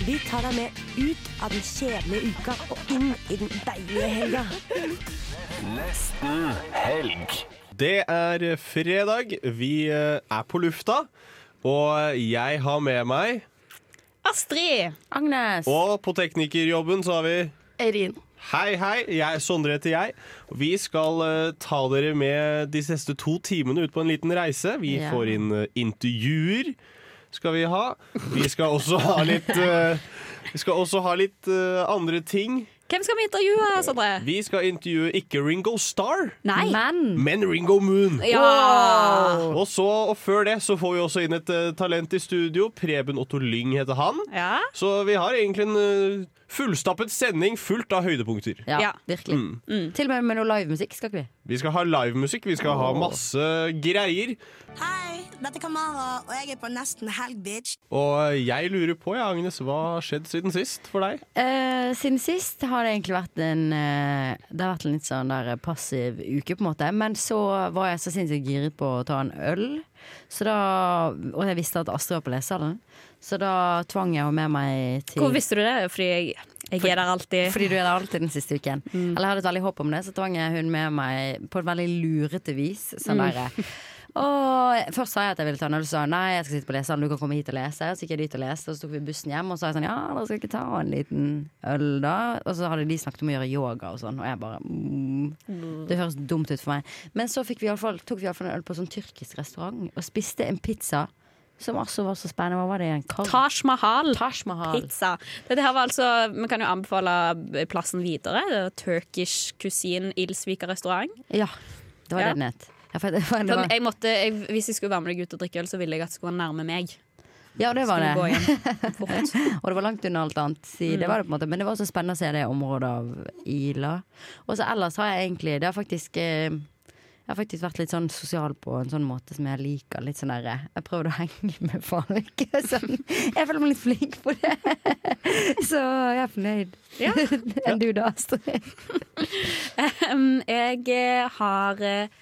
Vi tar deg med ut av den kjedelige uka og inn i den deilige helga. Nesten helg. Det er fredag. Vi eh, er på lufta. Og jeg har med meg Astrid. Agnes. Og på teknikerjobben så har vi Eirin. Hei, hei. Jeg, Sondre heter jeg. Vi skal uh, ta dere med de siste to timene ut på en liten reise. Vi yeah. får inn uh, intervjuer. Skal vi ha. Vi skal også ha litt uh, Vi skal også ha litt uh, andre ting. Hvem skal vi intervjue, Sondre? Vi skal intervjue ikke Ringo Starr, Nei. Men men Ringo Moon. Ja. Og, så, og før det så får vi også inn et uh, talent i studio. Preben Otto Lyng heter han. ja. Så vi har egentlig en fullstappet sending fullt av høydepunkter. ja, Ja. virkelig. Mm. Til og med med noe livemusikk skal ikke vi. Vi skal ha livemusikk, vi skal ha masse greier. Hei, dette er Kamara, og jeg er på nesten helg, bitch. Og jeg lurer på, ja, Agnes, hva har skjedd siden sist for deg? Eh, siden sist har det egentlig vært en eh, Det har vært en litt sånn der passiv uke, på en måte. Men så var jeg så sinnssykt giret på å ta en øl. Så da, og jeg visste at Astrid var på lesehallen, så da tvang jeg henne med meg til Hvor visste du det? Fordi jeg, jeg er der alltid. Fordi du er der alltid den siste uken. Eller jeg hadde et veldig håp om det, så tvang jeg hun med meg på et veldig lurete vis. Sånn derre og Først sa jeg at jeg ville ta en øl, så sa hun nei, jeg skal sitte på leseren, du kan komme hit og lese. Så gikk jeg dit og leste, og så tok vi bussen hjem, og så sa jeg sånn ja, dere skal ikke ta en liten øl da? Og så hadde de snakket om å gjøre yoga og sånn, og jeg bare mm, Det høres dumt ut for meg. Men så vi i alle fall, tok vi iallfall en øl på sånn tyrkisk restaurant, og spiste en pizza som også var så spennende. Hva var det igjen? Kar- Taj Mahal. Taj Mahal. Pizza. Dette her var altså, Vi kan jo anbefale plassen videre. Det er Turkish Cuisine Ilsvika restaurant. Ja, det var Ja. det den het. Ja, for det, for det Sånn, var, jeg måtte, jeg, hvis jeg skulle være med deg ut og drikke øl, så ville jeg at det skulle være nærme meg. ja, det var Skulle det. Og det var langt unna alt annet. Si, det var det på en måte. Men det var også spennende å se det området av Ila. Og så ellers har jeg egentlig Det har faktisk eh, jeg har faktisk vært litt sånn sosial på en sånn måte som jeg liker. Litt sånn der, Jeg prøvde å henge med folk. Sånn. Jeg føler meg litt flink på det. Så jeg er fornøyd. Ja. Enn du da, Astrid? Um, jeg eh, har eh,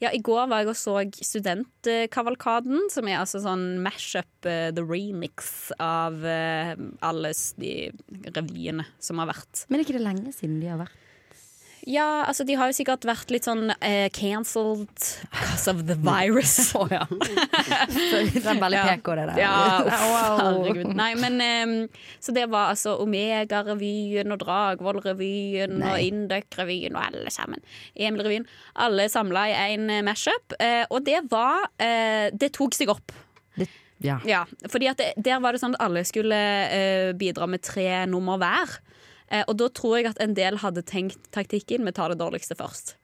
Ja, i går var jeg og så Studentkavalkaden, som er altså sånn mash-up, uh, the remix av uh, alle de revyene som har vært. Men er ikke det lenge siden de har vært Ja, altså de har jo sikkert vært litt sånn uh, cancelled because of the virus. Å ja. Så det er veldig PK, det der. Ja, uff, herregud. Nei, men um, Så det var altså Omega-revyen og Dragvoll-revyen og Induc-revyen og alle sammen. Emil-revyen. Alle samla i én mashup. Uh, og det var uh, Det tok seg opp. Ja. Ja, fordi at det, Der var det sånn at alle skulle uh, bidra med tre nummer hver. Eh, og da tror jeg at en del hadde tenkt taktikken vi tar det dårligste først.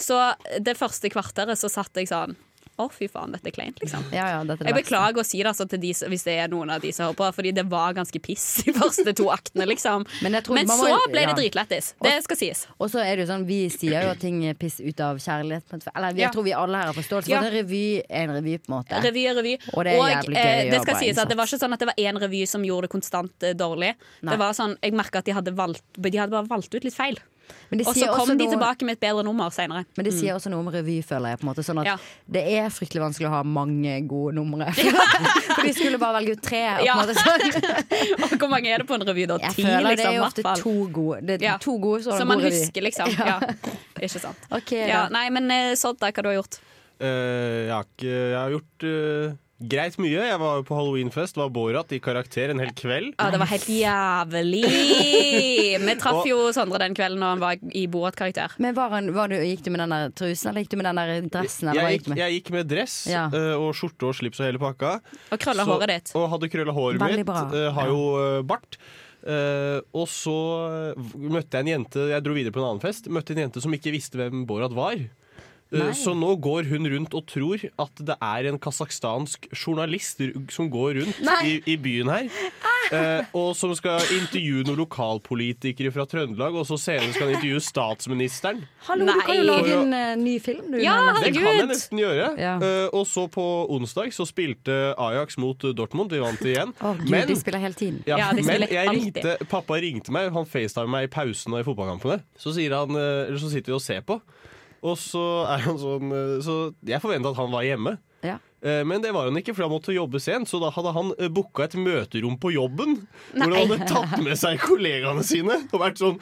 Så det første kvarteret så satt jeg sånn Å, fy faen, dette er kleint, liksom. Ja, ja, dette er Jeg beklager å si det altså, til de, hvis det er noen av de som hører på, fordi det var ganske piss de første to aktene, liksom. Men tror Men så må- ble det dritlættis. Det skal sies. Og så er det jo sånn, Vi sier jo at ting er piss ut av kjærlighet. Eller jeg tror vi alle her har forståelse for at en revy er en revy. på en måte Revy er revy. Og det er jævlig gøy eh, det skal sies at det var ikke sånn at det var én revy som gjorde det konstant eh, dårlig. Nei. Det var sånn, Jeg merka at de hadde, valgt, de hadde bare valgt ut litt feil. Men det Og så kom også de noe- tilbake med et bedre nummer seinere. Men det sier også noe om revy, føler jeg. på en måte Sånn at Ja. Det er fryktelig vanskelig å ha mange gode numre. For de skulle bare velge ut tre. Og på Ja. måte sånn. Og hvor mange er det på en revy, da? Jeg Ti, føler det liksom. er jo ofte to gode. Det er Ja. to gode så Som man god revy. husker, liksom. Ja. Ikke sant. Okay, nei, men Sodd, hva du har gjort? Uh, jeg, har ikke, jeg har gjort eh, greit mye. Jeg var på halloweenfest, var Borat i karakter en hel kveld. Ja, det var helt jævlig! Vi traff jo Sondre den kvelden når han var i Borat-karakter. Men var han, var du, Gikk du med den der trusen, eller gikk du med den der dressen? Eller Jeg gikk jeg gikk med dress Ja. eh, og skjorte og slips og hele pakka. Og krølla Så- håret ditt. Og hadde krølla håret Veldig mitt. bra. eh, har jo eh, bart. Uh, og så møtte jeg en jente Jeg dro videre på en annen fest. Møtte en jente som ikke visste hvem Borat var. Eh, Nei. Så nå går hun rundt og tror at det er en kasakhstansk journalist som går rundt i, i byen her. eh, og som skal intervjue noen lokalpolitikere fra Trøndelag, og så senere skal han intervjue statsministeren. Hallo, du kan jo lage en uh, ny film, du. Ja, Det kan jeg nesten gjøre. Ja. Eh, og så på onsdag så spilte Ajax mot Dortmund. vi vant igjen. Oh, Gud, Men- de spiller hele tiden. Ja, Ja, men jeg ringte, pappa ringte meg, han facetimer meg i pausen og i fotballkampene. Så, sier han, eh, eller så sitter vi og ser på, og så er han sånn eh, Så jeg forventa at han var hjemme. Ja. Eh, Men det var han ikke, for han måtte jobbe sent. Så da hadde han booka et møterom på jobben. Hvor han hadde tatt med seg kollegaene sine og vært sånn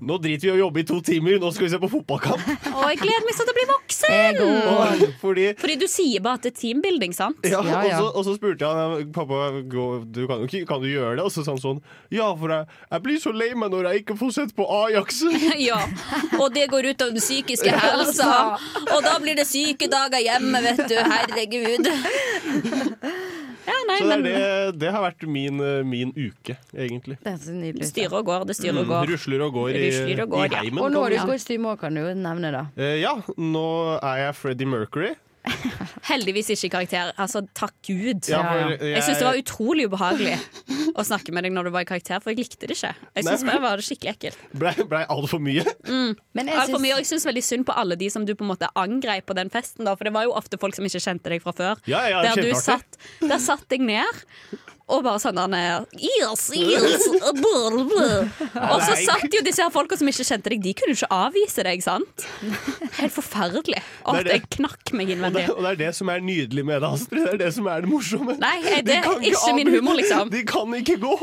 Nå driter vi i å jobbe i to timer, nå skal vi se på fotballkamp. Å, jeg gleder meg sånn til å bli voksen! Fordi Fordi du sier bare at det er teambuilding, sant? ja, Ja, ja. Og, så, og så spurte jeg pappa du kan, kan du gjøre det. Og så sa han sånn Ja, for jeg, jeg blir så lei meg når jeg ikke får sett på Ajax. Ja, og det går ut av den psykiske helsa. Og da blir det sykedager hjemme, vet du. Herregud. Ja, nei, Så det, men det, det har vært min, eh, min uke, egentlig. Det er så nydelig. styrer og går, det styrer og Mm. Rusler og går i, Rusler og går, i ja. heimen. Og nå er du kostyme òg, kan du jo nevne det. Uh, ja, nå er jeg Freddie Mercury. Heldigvis ikke i karakter. Altså, takk Gud. Ja, ja. Jeg syns det var utrolig ubehagelig å snakke med deg når du var i karakter, for jeg likte det ikke. Jeg synes bare var det var skikkelig ekkelt. Blei ble altfor mye. Men jeg Alt for mye, og jeg syns veldig synd på alle de som du på en måte angrep på den festen, da, for det var jo ofte folk som ikke kjente deg fra før. Ja, ja, der du satt, der satt jeg ned. Og bare sånn der yes, yes. Og så satt jo disse her folka som ikke kjente deg, de kunne jo ikke avvise deg, sant? Helt forferdelig. Og Det det. jeg knakk meg Og det, og det er det som er nydelig med det, Astrid. Det er det som er det morsomme. Nei, De det er ikke, ikke min humor, liksom. De kan ikke gå.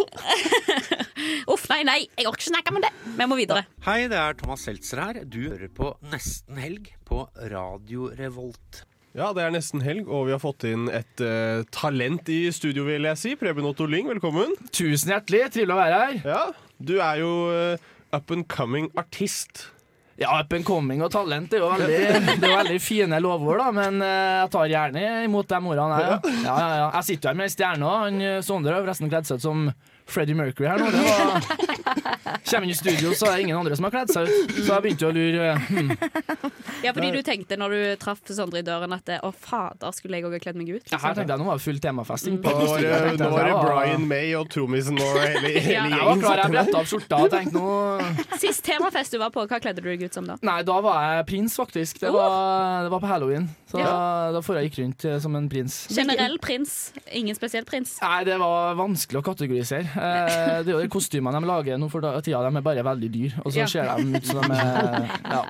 Uff, nei, nei, jeg orker ikke snakke om det. Vi må videre. Hei, det er Thomas Seltzer her. Du hører på Nesten Helg på Radio Revolt. Ja, det er nesten helg, og vi har fått inn et uh, talent i studio, vil jeg si. Preben Otto Lyng, velkommen. Tusen hjertelig. Trivelig å være her. Ja, Du er jo uh, up and coming artist. Ja, up and coming og talent er jo veldig, det er veldig fine lovord, da, men eh, jeg tar gjerne imot de ordene jeg. Ja. Ja, ja. Jeg sitter jo her med ei stjerne òg. Sondre har forresten kledd seg ut som Freddie Mercury her nå. Det var Kommer inn i studio, så er det ingen andre som har kledd seg ut. Så jeg begynte å lure. Hmm. Ja, fordi du tenkte når du traff Sondre i døren at å fader, skulle jeg òg ha kledd meg ut? Ja, her tenkte jeg nå var det full temafesting. Mm. Nå var det, nå var det Brian May og trommisen og hele, hele Ja, Jeg var gjengen. klar, jeg bretta opp skjorta og tenkte nå Sist temafest du var på, hva kledde du deg ut som da? Nei, da var jeg prins, faktisk. Det var, det var på halloween. Så Ja. da får jeg gikk rundt eh, som en prins. Generell prins, ingen spesiell prins. Nei, det var vanskelig å kategorisere. Eh, det er jo de kostymene de lager nå for tida, de er bare veldig dyr. Og så Ja. ser de ut som de er ja.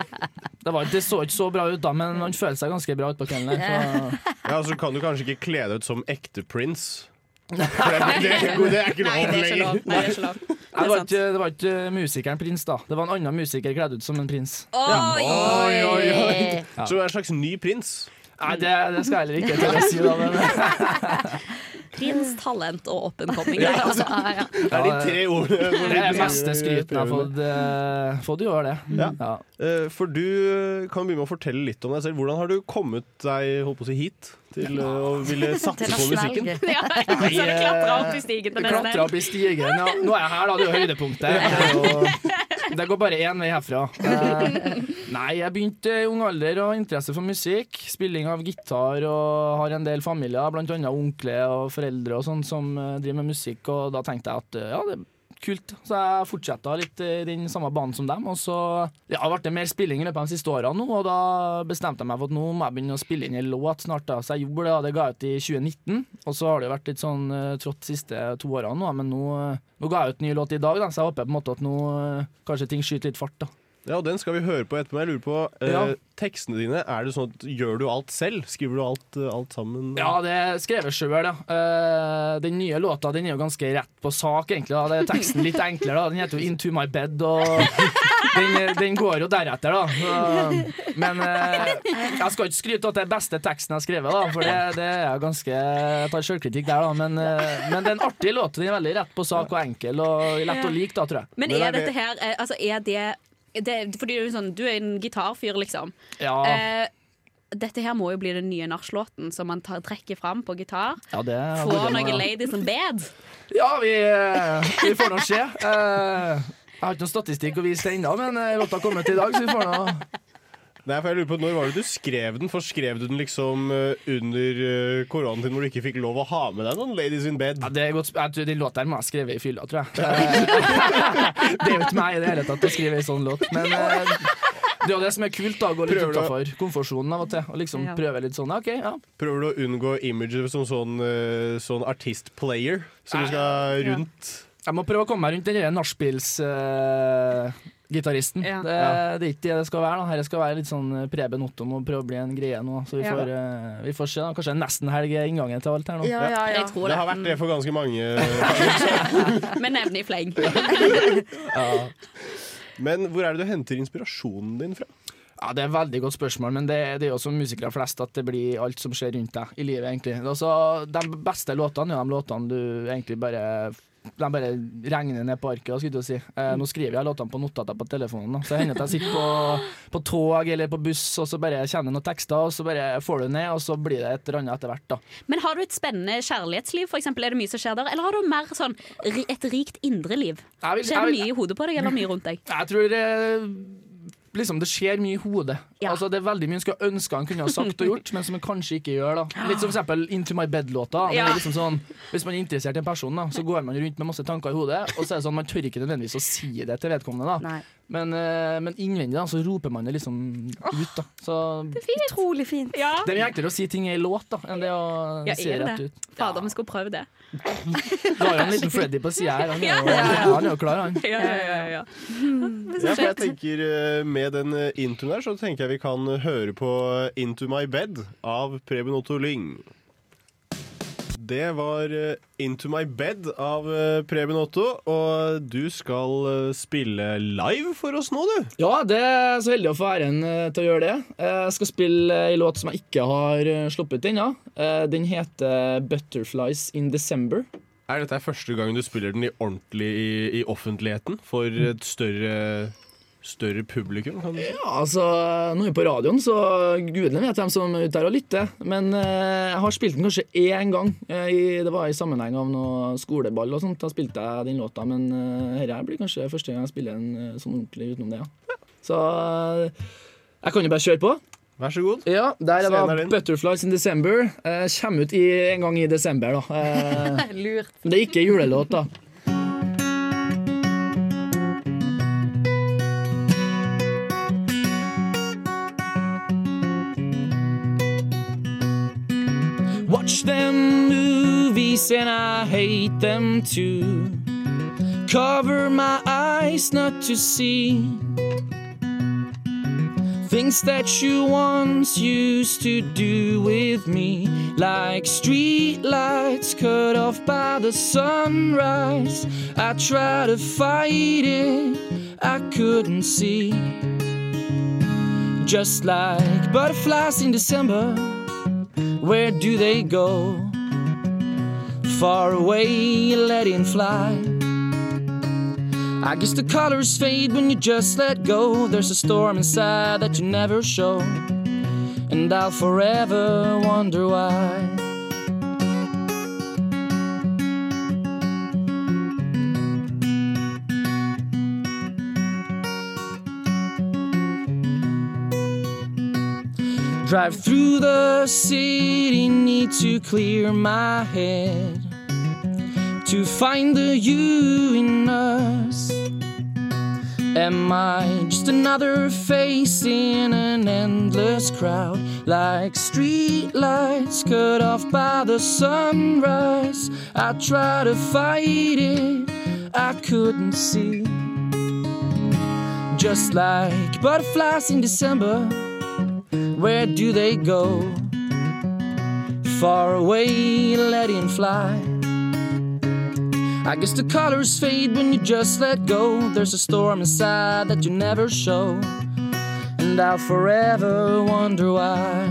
det, var, det så ikke så bra ut da, men man føler seg ganske bra utpå kvelden. der, så- Ja, Så kan du kanskje ikke kle deg ut som ekte prins. For det, det, det, det er ikke lov er lenger. Nei, det er ikke lov. Det Nei, Det var ikke, det var ikke musikeren prins, da. Det var en annen musiker kledd ut som en prins. Oi! Oi, oi, oi. Ja. Så du er en slags ny prins. Nei, det, det skal jeg heller ikke til å si, da. Men, Prins, talent og up and coming. Ja, Altså, Det er de tre ordene. det er meste skryten jeg har fått, eh, fått i år, det. Ja. Ja. Eh, For du eh, kan begynne med å fortelle litt om deg selv. Hvordan har du kommet deg holdt på å si, hit til å ville satse på musikken? Ja, så det klatra opp i stigen Klatra opp i stigen. Ja. Nå er jeg her, da. Det er jo høydepunktet. Det, går bare én vei herfra. Eh, nei, jeg begynte i ung alder å ha interesse for musikk. Spilling av gitar og har en del familier, annet onkler og foreldre og sånn, som eh, driver med musikk, og da tenkte jeg at eh, ja, det kult. Så jeg fortsetta litt i den samme banen som dem, og så ja, ble det mer spilling i løpet av de siste årene nå, og da bestemte jeg meg for at nå må jeg begynne å spille inn en låt snart, da. Så jeg gjorde det, og det ga jeg ut i 2019, og så har det jo vært litt sånn uh, trått de siste to årene nå, men nå, eh, nå ga jeg ut ny låt i dag, da, så jeg håper på en måte at nå eh, kanskje ting skyter litt fart, da. Ja, og Den skal vi høre på etterpå. Jeg lurer på, eh, Ja. Tekstene dine, er det sånn at gjør du alt selv? Skriver du alt, eh, alt sammen? Ja, det er skrevet sjøl, ja. Uh, den nye låta den er jo ganske rett på sak, egentlig. Da. Det er teksten litt enklere. da Den heter jo 'Into My Bed', og den, den går jo deretter, da. Uh, men uh, jeg skal ikke skryte av at det er beste teksten jeg har skrevet, da, for det, det er jeg ganske Jeg tar sjølkritikk der, da. Men, men det er en artig låt. Den er veldig rett på sak og enkel, og lett å like, da, tror jeg. Men er dette her Altså, er det, det Fordi du er sånn, du er en gitarfyr, liksom. Ja, Eh, dette her må jo bli den nye nachlåten som man tar, trekker fram på gitar. ja det Få burde noen ja. ladies in bed. Ja, vi, vi får nå se. Eh, jeg har ikke noen statistikk å vise til ennå, men eh, låta har kommet i dag, så vi får nå Nei, for jeg lurer på, Når var det du skrev den? For Skrev du den liksom eh, under uh, koronaen din hvor du ikke fikk lov å ha med deg noen Ladies in Bed? Ja, det er godt, sp- jeg tror Den låta her må jeg ha skrevet i fylla, tror jeg. Eh, det er jo ikke meg i det hele tatt å skrive en sånn låt. Men eh, det er jo det som er kult, da. Gå litt utafor komfortsonen av og til. Og liksom Ja. prøve litt sånn. ja, OK, ja. Prøver du å unngå imaget som sånn, uh, sånn artist-player som du skal rundt? Jeg må prøve å komme meg rundt den der nachspiels-gitaristen. Ja. det, det er ikke det det skal være. da Her skal være litt sånn eh, Preben Otto må prøve å bli en greie nå. Så vi Ja. får, uh, vi får se. da Kanskje nesten helg er inngangen til alt her nå. Ja, Jeg tror Det det. har vært det for ganske mange. Med nevn i fleng. Men hvor er det du henter inspirasjonen din fra? Ja, Det er et veldig godt spørsmål, men det, det er jo som musikere flest at det blir alt som skjer rundt deg i livet, egentlig. Altså, de beste låtene er de låtene du egentlig bare de bare regner ned på arket. Skulle jeg si. eh, nå skriver jeg låtene på notater på telefonen. Da. Så det hender at jeg sitter på, på tog eller på buss, og så bare kjenner noen tekster, og så bare får du ned, og så blir det et eller annet etter hvert. da. Men har du et spennende kjærlighetsliv, eksempel? Er det mye som skjer der? Eller har du mer sånn et rikt indre liv? Vil- Skjer det mye i hodet på deg, eller mye rundt deg? Jeg tror eh, liksom det skjer mye i hodet. Ja. Altså Det er veldig mye en skulle ønske han kunne ha sagt og gjort, men som han kanskje ikke gjør. da Litt som for eksempel Into My Bed-låta. Ja. Liksom sånn, hvis man er interessert i en person, da så går man rundt med masse tanker i hodet, og så er det sånn man tør ikke nødvendigvis å si det til vedkommende. da Nei. Men, eh, men innvendig da så roper man det liksom ut. da Så Utrolig fint. Ja, Det er enklere å si ting i låt da enn det å Ja, si er det rett det? ut. Fader, vi skulle prøve det. Du har jo en liten Freddy på sida her. Han er jo, han er jo klar, han. Ja, ja, ja, ja. Ja, for jeg tenker eh, Med den eh, introen der så tenker jeg vi kan høre på Into My Bed av Preben Otto Lyng. Det var eh, Into My Bed av eh, Preben Otto, og du skal eh, spille live for oss nå, du. Ja, det er så heldig å få æren til å gjøre det. Jeg skal spille en låt som jeg ikke har sluppet ennå. Den heter 'Butterflies in December'. Er dette første gang du spiller den i ordentlig i, i offentligheten for et større, større publikum? Kan du si? Ja, altså, Nå er vi på radioen, så gudene vet hvem som er ute her og lytter. Men eh, jeg har spilt den kanskje én gang. Eh, i, det var i sammenheng av noe skoleball og sånt. Da spilte jeg den låta, men uh, dette blir kanskje første gang jeg spiller den eh, sånn ordentlig utenom det. ja. Så jeg kan jo bare kjøre på. Vær så god. Ja, der er da 'Butterflies in December'. Eh, kommer ut i, en gang i desember, da. Eh, Lurt. det er ikke julelåt, da. Movies and I hate them too. Cover my eyes not to see things that you once used to do with me, like street lights cut off by the sunrise. I try to fight it, I couldn't see. Just like butterflies in December, where do they go? Far away, letting fly. I guess the colors fade when you just let go. There's a storm inside that you never show. And I'll forever wonder why. Drive through the city, need to clear my head to find the you in us. Am I just another face in an endless crowd? Like street lights cut off by the sunrise. I try to fight it, I couldn't see. Just like butterflies in December, where do they go? Far away, letting fly. I guess the colors fade when you just let go. There's a storm inside that you never show. And I'll forever wonder why.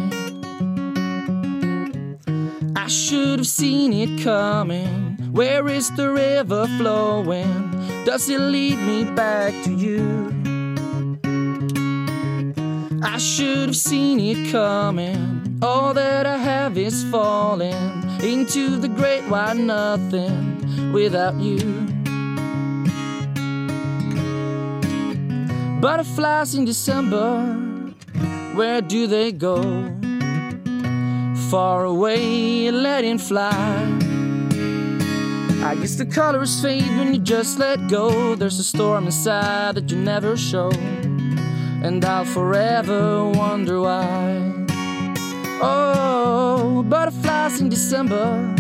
I should have seen it coming. Where is the river flowing? Does it lead me back to you? I should have seen it coming. All that I have is falling into the great wide nothing without you. Butterflies in December, Where do they go? Far away, letting fly. I guess the colors fade when you just let go. There's a storm inside that you never show. And I'll forever wonder why. Oh, butterflies in December,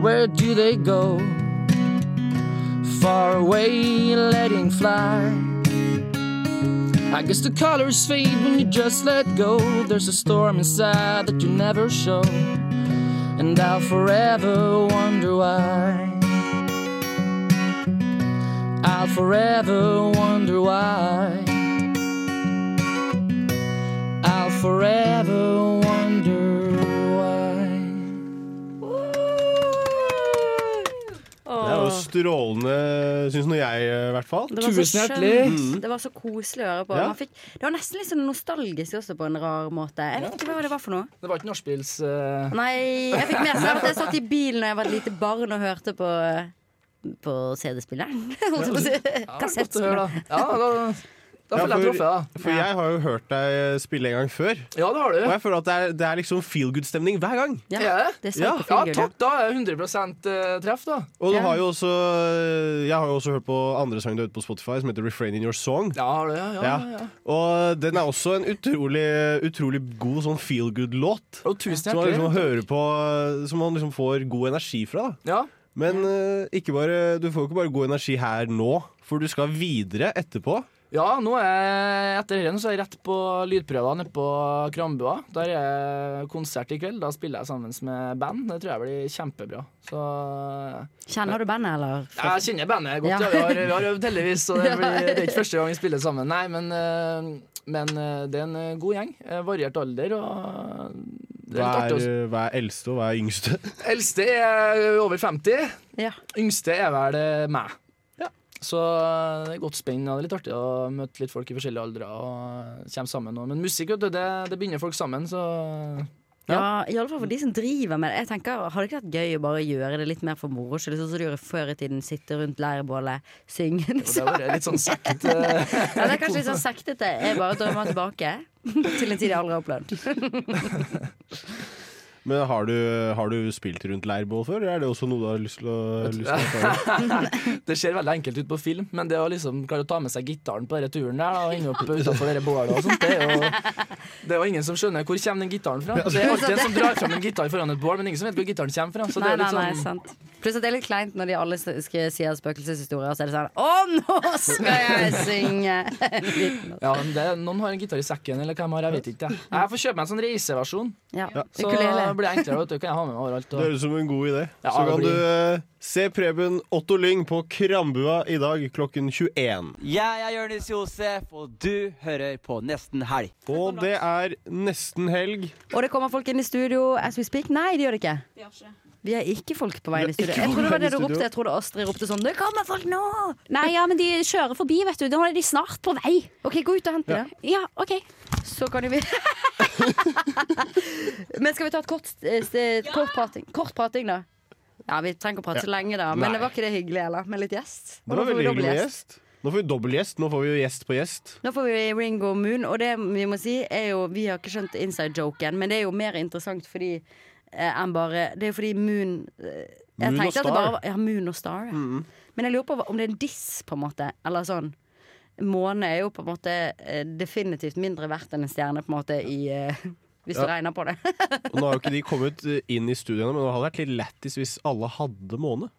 where do they go? Far away, letting fly. I guess the colors fade when you just let go. There's a storm inside that you never show. And I'll forever wonder why. I'll forever wonder why. I'll forever strålende, syns nå jeg, i hvert fall. Det var så skjønt. Det var så koselig å høre på. Ja. Man fikk, det var nesten litt sånn nostalgisk også, på en rar måte. Jeg vet ikke hva det var for noe. Det var ikke nachspiels... eh, Nei, jeg fikk med seg at jeg satt i bilen da jeg var et lite barn og hørte på På CD-spilleren. Holdt jeg på å si. Ja, godt å høre, Kassettspiller. da. Ja, da, da Ja, føler jeg truffet, da. for jeg har jo hørt deg spille en gang før. Ja, det har du. Og jeg føler at det er, det er liksom feel good-stemning hver gang. Ja, Ja, det er Ja. Ja, takk. Da er det 100 eh, treff, da. Og du Ja. har jo også Jeg har jo også hørt på andre sanger du har ute på Spotify som heter Refrain in Your Song. Ja, har du det? Ja, Ja. ja. Og den er også en utrolig, utrolig god sånn feel good-låt. Og tusen Som man liksom hører på Som man liksom får god energi fra. Da. Ja. Men eh, ikke bare, du får jo ikke bare god energi her nå, for du skal videre etterpå. Ja, nå er jeg, etter dette så er jeg rett på lydprøver nede på Krambua. Der er konsert i kveld. Da spiller jeg sammen med band. Det tror jeg blir kjempebra. Så Kjenner du bandet, eller? Jeg kjenner bandet godt. Ja. Ja. Vi, har, vi har øvd heldigvis, så det, blir, det er ikke første gang vi spiller sammen. Nei, men, eh, men eh, det er en eh, god gjeng. Eh, Variert alder. Og det er Hva litt er, artig. hva er eldste, og hva er yngste? Eldste er over 50. Ja. Yngste er vel eh, meg. Så eh, det er godt spenn, det er litt artig å møte litt folk i forskjellige aldre og komme sammen. Og, men musikk, vet du, det, det binder folk sammen, så Ja, i alle fall for de som driver med det. Jeg tenker, Hadde det ikke vært gøy å bare gjøre det litt mer for moro skyld? Sånn som du gjorde før i tiden. Sitte rundt leirbålet, synge det var litt sånn sekt. eh, Ja, det er kanskje litt sånn sektete. Jeg bare drømmer tilbake til en tid jeg aldri har opplevd. Men har du, har du spilt rundt leirbål før, eller er det også noe du har lyst til å, lyst til å prøve? det ser veldig enkelt ut på film, men det å liksom klare å ta med seg gitaren på denne turen der, og henge opp utenfor dette bålet og sånt, det er jo Det er jo ingen som skjønner hvor kommer den gitaren fra. Det er alltid en som drar fram en gitar foran et bål, men ingen som vet hvor gitaren kommer fra. Så det er litt sånn sant. Pluss at det er litt kleint når de alle sier spøkelseshistorier, og så er det sånn Å, nå skal jeg synge! Ja, men det, Noen har en gitar i sekken, eller hvem har jeg vet ikke. jeg. Jeg får kjøpe meg en sånn reiseversjon, Ja, så ukulele. blir det enklere. Vet du, kan jeg ha med meg overalt. Det høres ut som en god idé. Ja, Så kan blir- du eh, se Preben Otto Lyng på Krambua i dag klokken 21. Jeg er Jonis Josef, og du hører på Nesten Helg. Og det er nesten helg. Og det kommer folk inn i studio as we speak. Nei, de gjør det ikke. Vi er ikke folk på vei inn i studio. Jeg trodde det var det du ropte. Jeg trodde Astrid ropte sånn Det kommer folk nå! Nei, ja, men de kjører forbi, vet du. Da er de snart på vei. OK, gå ut og hent dem. Ja, OK. Så kan jo vi Men skal vi ta et kort, et kort, prating? kort prating, da? Ja, Vi trenger ikke å prate så lenge, da. Men Nei. det var ikke det hyggelig, eller? Med litt gjest? Og Det var veldig hyggelig med gjest. Nå får vi dobbel gjest. Nå får vi jo gjest på gjest. Nå får vi Ringo Moon, og det vi må si er jo Vi har ikke skjønt inside-joken, men det er jo mer interessant fordi eh, enn bare Det er jo fordi Moon eh, jeg Moon tenkte at det bare var, Ja, Moon og Star. ja. Men jeg lurer på om det er en diss, på en måte. Eller sånn. Måne er jo på en måte eh, definitivt mindre verdt enn en stjerne, på en måte, i eh, Hvis du regner på det. Og nå har jo ikke de kommet eh, inn i studiene, men det hadde vært litt lættis hvis alle hadde måne.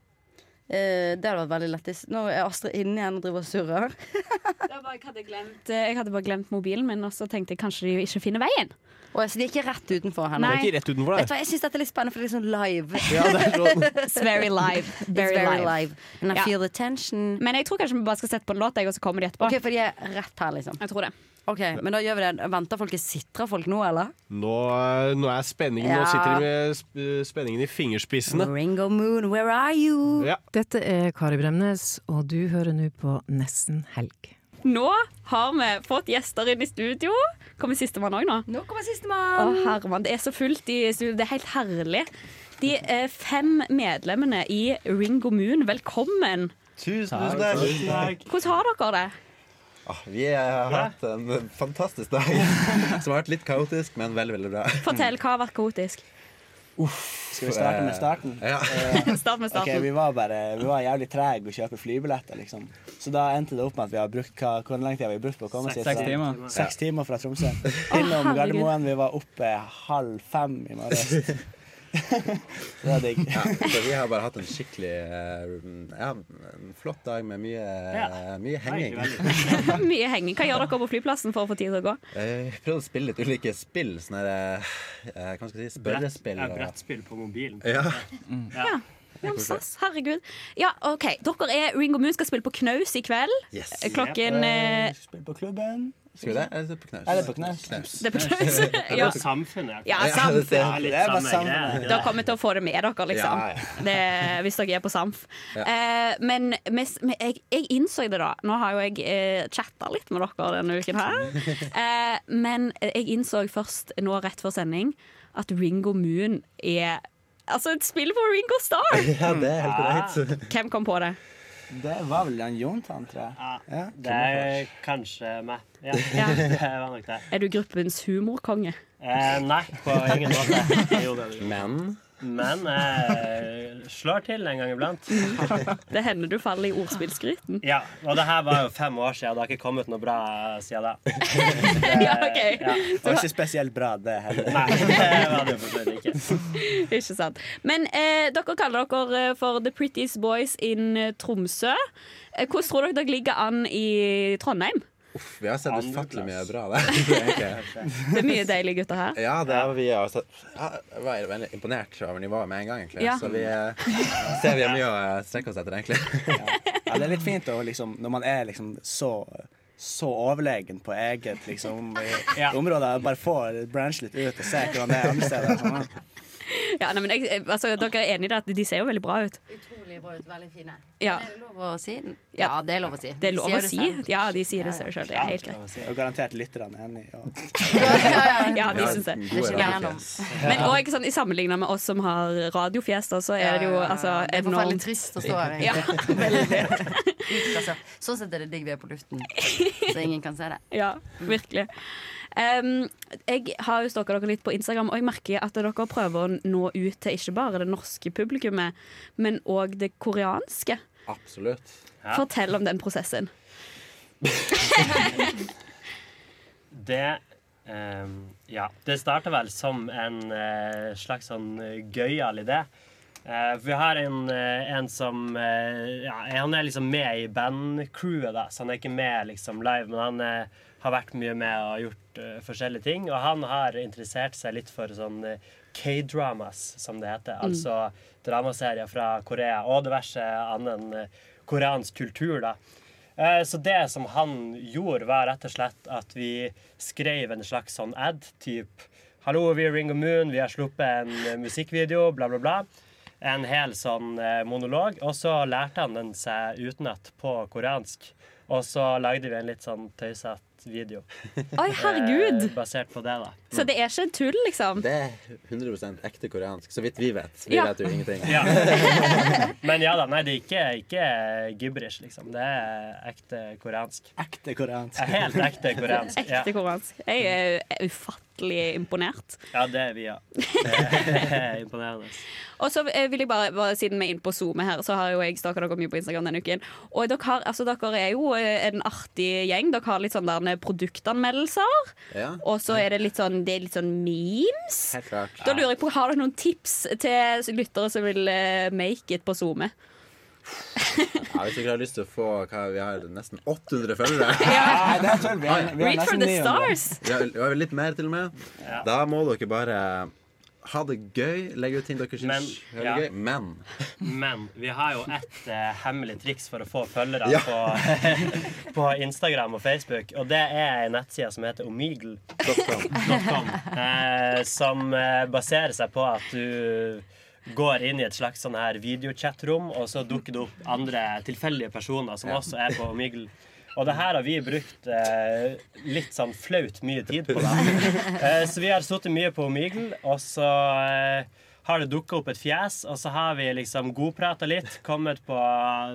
Eh, det hadde vært veldig lættis. Nå er Astrid inne igjen og driver og surrer. Jeg hadde, glemt, eh, jeg hadde bare glemt mobilen min, og så tenkte jeg kanskje de ikke finner veien. Oh, så de er ikke rett utenfor her Det nå. er ikke rett utenfor Vet du hva, Jeg syns dette er litt spennende, for det er sånn live. Ja, det er sånn. It's very live. Very, It's very live. live. And I Ja. feel the tension. Men jeg tror kanskje vi bare skal sette på en låt, og så kommer de etterpå. Ok, For de er rett her, liksom. Jeg tror det. Ok, Men da gjør vi det. Venter folk? Sitrer folk nå, eller? Nå, eh, nå er spenningen Nå sitter de med sp- spenningen i fingerspissene. Ringo Moon, where are you? Ja. Dette er Kari Bremnes, og du hører nå på Nesten helg. Nå har vi fått gjester inn i studio. Kommer sistemann òg nå? Nå kommer Å, sistemann. herremann, det er så fullt i studio. Det er helt herlig. De fem medlemmene i Ringo Moon, velkommen. Tusen takk. Hvordan har dere det? Ah, vi har hatt en fantastisk dag som har vært litt kaotisk, men veldig, veldig bra. Fortell, hva har vært kaotisk? Uff, Skal vi starte med starten? Ja. Eh, Start med starten. Okay, vi var bare Vi var jævlig trege å kjøpe flybilletter, liksom. Så da endte det opp med at vi har brukt hva, Hvor lenge tid har vi brukt på å komme Seks- hit? seks timer. Seks timer fra Tromsø. Innom. Gardermoen. Vi var oppe halv fem i morges. det er digg. Ja, så vi har bare hatt en skikkelig eh, ja, en flott dag med mye, mye henging. Mye henging. Hva gjør dere på flyplassen for å få tid til å gå? Vi prøvde å spille litt ulike spill. Sånne der, eh, hva skal jeg si, spørrespill. Ja, brettspill på mobilen. Ja. Ja. Ja, stas. Herregud. Ja, OK. Dere er Ringo Moon skal spille på Knaus i kveld. Yes. Klokken eh, Spill på klubben. Skal vi det? Eller på knaus? det på knaus. Det er på knaus. Det Ja. samfunnet. Ja, Ja, det- er litt samme greie. Dere kommer til å få det med dere, liksom. Ja, ja. Det, hvis dere er på Samf. Ja. Eh, men mes- men jeg, jeg innså det, da. Nå har jo jeg eh, chatta litt med dere denne uken her. Eh, men jeg innså først nå rett før sending at Ringo Moon er Altså et spill på Ringo Starr! Ja, det er helt korrekt. Hvem kom på det? Det var vel han Jontan, tror jeg. Ja. Det er kanskje meg. Ja, Ja. det var nok det. Er du gruppens humorkonge? Eh, nei, på ingen måte. Jo, det det. Men Men jeg slår til en gang iblant. Det hender du faller i ordspillskryten. Ja, og det her var jo fem år siden. Det har ikke kommet noe bra siden da. Ja, okay. Ja. Det var ikke spesielt bra, det heller. Nei, det var det for ikke. Ikke sant. Men eh, dere kaller dere eh, for The Prettiest Boys in eh, Tromsø. Eh, hvordan tror dere dere ligger an i Trondheim? Vi har sett ufattelig mye bra der. Det er Det er mye deilige gutter her. Ja, det er, vi også. Ja, jeg var veldig imponert over nivået med en gang, egentlig. Ja. Så vi eh, ser vi har mye å eh, strekke oss etter, egentlig. Ja, det er litt fint å liksom, når man er liksom så så overlegen på eget liksom, Ja. område. Bare få branche litt ut og se hvordan det er andre steder. Sånn. Ja, nei, men jeg, altså, dere er enige i at de ser jo veldig bra ut? Utrolig ut, veldig fine. Ja. Er det lov å si? Ja, det er lov å si. Det er lov De å sier si. selv. Ja, de sier det sjøl. Det er helt greit. Og garantert lytterne enig. Og Ja, de syns det. Men òg sånn, sammenligna med oss som har radiofjes, da, så er det jo altså, Det er forferdelig trist å stå her. egentlig. Sånn sett er det digg vi er på luften, så ingen kan se det. Ja, virkelig. Um, jeg har jo stalka dere litt på Instagram, og jeg merker at dere prøver å nå ut til ikke bare det norske publikummet, men òg det koreanske. Absolutt. Ja. Fortell om den prosessen. Det um, Ja, det starta vel som en uh, slags sånn gøyal idé. Uh, vi har en, uh, en som eh, ja, Han er liksom med i bandcrewet, da, så han er ikke med liksom live, men han eh, har vært mye med og gjort uh, forskjellige ting. Og han har interessert seg litt for sånn eh, K-dramas, som det heter. Mm. Altså dramaserier fra Korea og diverse annen eh, koreansk kultur, da. Så det som han gjorde, var rett og slett at vi skrev en slags sånn ad-type Hallo, vi er Ring of Moon, vi har sluppet en musikkvideo, bla, bla, bla. En hel sånn monolog. Og så lærte han den seg utenat på koreansk. Og så lagde vi en litt sånn tøysete video. Oi, herregud! Eh, basert på det, da. Så det er ikke tull, liksom? Det er 100% ekte koreansk, så vidt vi vet. Vi Ja. vet jo ingenting. Ja. Men ja da, nei, det er ikke, ikke gibberish, liksom. Det er ekte koreansk. ekte koreansk. Helt ekte koreansk. Ekte koreansk. Jeg er ufattelig imponert. ja det er vi, ja. Det er imponerende. Og så eh, vil jeg bare, bare Siden vi er inne på SoMe her, så har jo jeg stalka dere mye på Instagram denne uken. Og dere, har, altså, dere er jo eh, en artig gjeng. Dere har litt sånn der produktanmeldelser. Ja, Og så er det litt sånn, det er litt sånn memes. helt klart. Da lurer jeg på, Har dere noen tips til lyttere som vil eh, make it på SoMe? Ja, hvis dere har lyst til å få hva, Vi har nesten 800 følgere. Nei, det er tull. Vi har, vi har Read for the 900. stars! Vi har, vi har litt mer, til og med. Da må dere bare ha det gøy, legge ut ting dere Men, syns er ja. gøy. Men Men vi har jo et uh, hemmelig triks for å få følgere Ja. på, på Instagram og Facebook. Og det er en nettside som heter omegle.com. uh, som uh, baserer seg på at du går inn i et slags sånn her videochat-rom, og så dukker det opp andre tilfeldige personer som også er på Omegle. Og det her har vi brukt eh, litt sånn flaut mye tid på. det. Eh, så vi har sittet mye på Omegle, og så eh, har det dukka opp et fjes, og så har vi liksom godprata litt, kommet på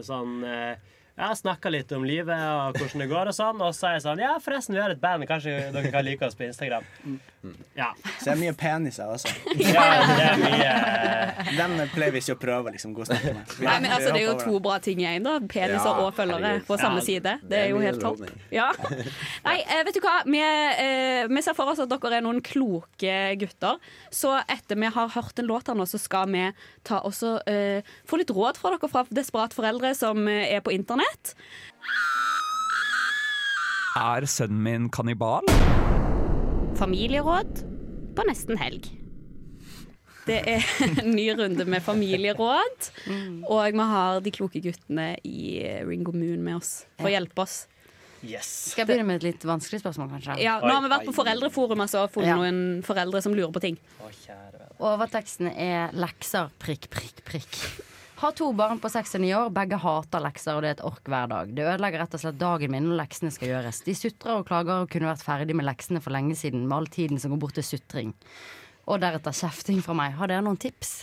sånn eh, ja, snakka litt om livet og hvordan det går og sånn. Og så er jeg sånn Ja, forresten, vi har et band. Kanskje dere kan like oss på Instagram. Ja. Så det er mye peniser også. Ja, det er mye Den pleier vi ikke å prøve, liksom. gå snakke med. Nei, men altså, Det er jo to bra ting i én. Peniser Ja, og følgere på samme Ja, side. Det er jo helt topp. Ja. Nei, eh, vet du hva? Vi, eh, vi ser for oss at dere er noen kloke gutter. Så etter vi har hørt en låt her nå, så skal vi ta også, eh, få litt råd fra dere fra desperate foreldre som er på internett. Er sønnen min kannibal? Familieråd på nesten helg. Det er en ny runde med familieråd. Og vi har de kloke guttene i Ringo Moon med oss for å hjelpe oss. Skal jeg begynne med et litt vanskelig spørsmål, kanskje? Ja, nå har vi vært på foreldreforum altså, og funnet Ja. noen foreldre som lurer på ting. Overteksten er lekser prikk, prikk, prikk. Har to barn på seks og ni år. Begge hater lekser, og det er et ork hver dag. Det ødelegger rett og slett dagen min når leksene skal gjøres. De sutrer og klager og kunne vært ferdig med leksene for lenge siden, med all tiden som går bort til sutring. Og deretter kjefting fra meg. Har dere noen tips?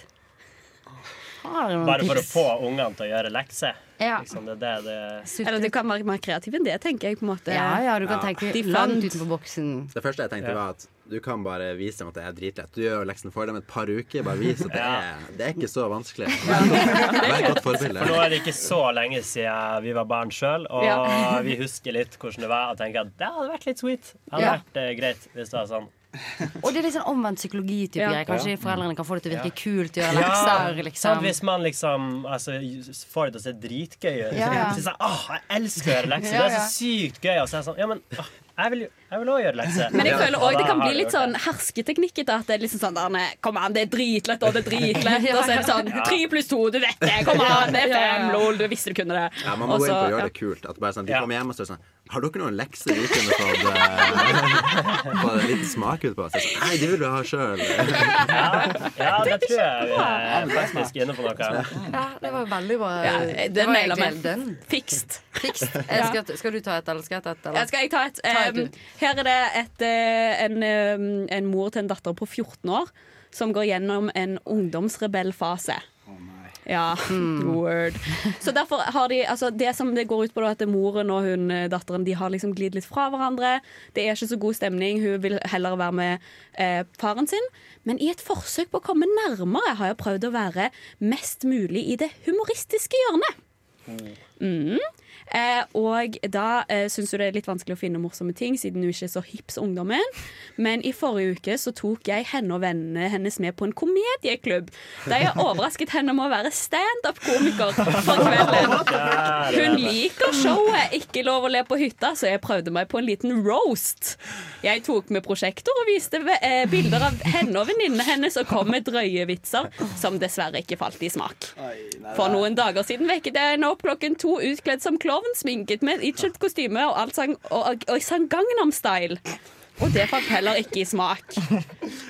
Har dere noen Bare for å få ungene til å gjøre lekser. Ja. Liksom, det det det Eller du kan være mer kreativ enn det, tenker jeg. på en måte Ja, ja, du kan Ja. tenke De langt utenfor boksen. Det første jeg tenkte, var at du kan bare vise dem at det er dritlett. Du gjør leksene for dem et par uker. Bare vis at det er, det er ikke så vanskelig. Vær et godt forbilde. For nå er det ikke så lenge siden vi var barn sjøl, og Ja. vi husker litt hvordan det var, og tenker at det hadde vært litt sweet. Det hadde Ja. vært eh, greit hvis det var sånn. Og det er litt sånn omvendt psykologi-type Ja. Kanskje Ja. foreldrene kan få det til å virke Ja. kult, gjøre lekser, liksom. sant, hvis man liksom altså, får det til å se dritgøy ut. Ja, ja. Så sånn, åh, jeg elsker å gjøre lekser. Ja, Det er så sykt gøy. Og så er jeg sånn, ja, men åh, jeg vil jo jeg vil også gjøre lekser. Men jeg føler òg det kan bli litt sånn hersketeknikker. At det er liksom sånn der, Kom an, det er dritlett, og det er dritlett. Og så er det sånn Ja. tre pluss to, du vet det. Kom an, det er Ja, ja. fem, lol, du visste du kunne det. Ja, Man må gå inn på å gjøre det kult. At bare sånn, De kommer hjem og så er sånn Har dere noen lekser vi kunne fått uh, en liten smak ut på? Så jeg sånn, Nei, det vil du ha sjøl. Ja, det tror jeg vi er faktisk inne på noe. Ja, det var veldig bra. Ja, det den egentlig den. Fikst. Fikst. Eh, Skal, skal du ta et, eller skal jeg ta et? Eller? Ja, skal jeg ta et? Um. Her er det et, eh, en, um, en mor til en datter på 14 år som går gjennom en ungdomsrebellfase. Ja, word. Så derfor har de altså Det som det går ut på, da, at moren og hun, eh, datteren de har liksom glidd litt fra hverandre. Det er ikke så god stemning. Hun vil heller være med eh, faren sin. Men i et forsøk på å komme nærmere har jeg prøvd å være mest mulig i det humoristiske hjørnet. Mm. Eh, og da eh, syns hun det er litt vanskelig å finne morsomme ting, siden hun ikke er så hipp som ungdommen. Men i forrige uke så tok jeg henne og vennene hennes med på en komedieklubb. Der jeg overrasket henne med å være standup-komiker for kvelden. Hun liker showet Ikke lov å le på hytta, så jeg prøvde meg på en liten roast. Jeg tok med prosjektor og viste eh, bilder av henne og venninnene hennes og kom med drøye vitser som dessverre ikke falt i smak. For noen dager siden vekket jeg henne opp klokken to utkledd som klovn, sminket med itchet kostyme og, alt sang, og, og sang Gangnam Style. Og det falt heller ikke i smak.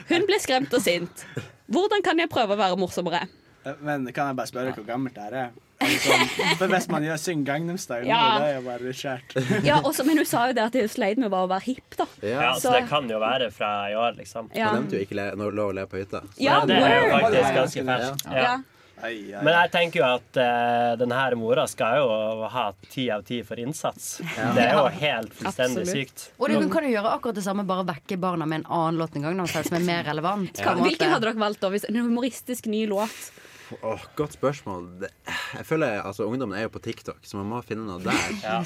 Hun ble skremt og sint. Hvordan kan jeg prøve å være morsommere? Eh, Men kan jeg bare spørre hvor gammelt det er? Sånn, for hvis man gjør syng Gangnam Style, Ja. det er jo bare skjært. Ja, også, Men hun sa jo det at hun sleit med bare å være hipp, da. Ja, så det kan jo være fra i år, liksom. Ja. Man nevnte jo ikke le, lov å le på hytta. Ja, det er jo faktisk ganske ferskt. Ja. Ja. Men jeg tenker jo at uh, denne her mora skal jo ha ti av ti for innsats. Det er jo helt fullstendig Absolutt. sykt. Og du kan jo gjøre akkurat det samme, bare vekke barna med en annen låt en gang, som er mer relevant. ja. Hvilken hadde dere valgt da? Hvis en humoristisk ny låt? Oh, godt spørsmål. Jeg føler altså Ungdommen er jo på TikTok, så man må finne noe der. Ja.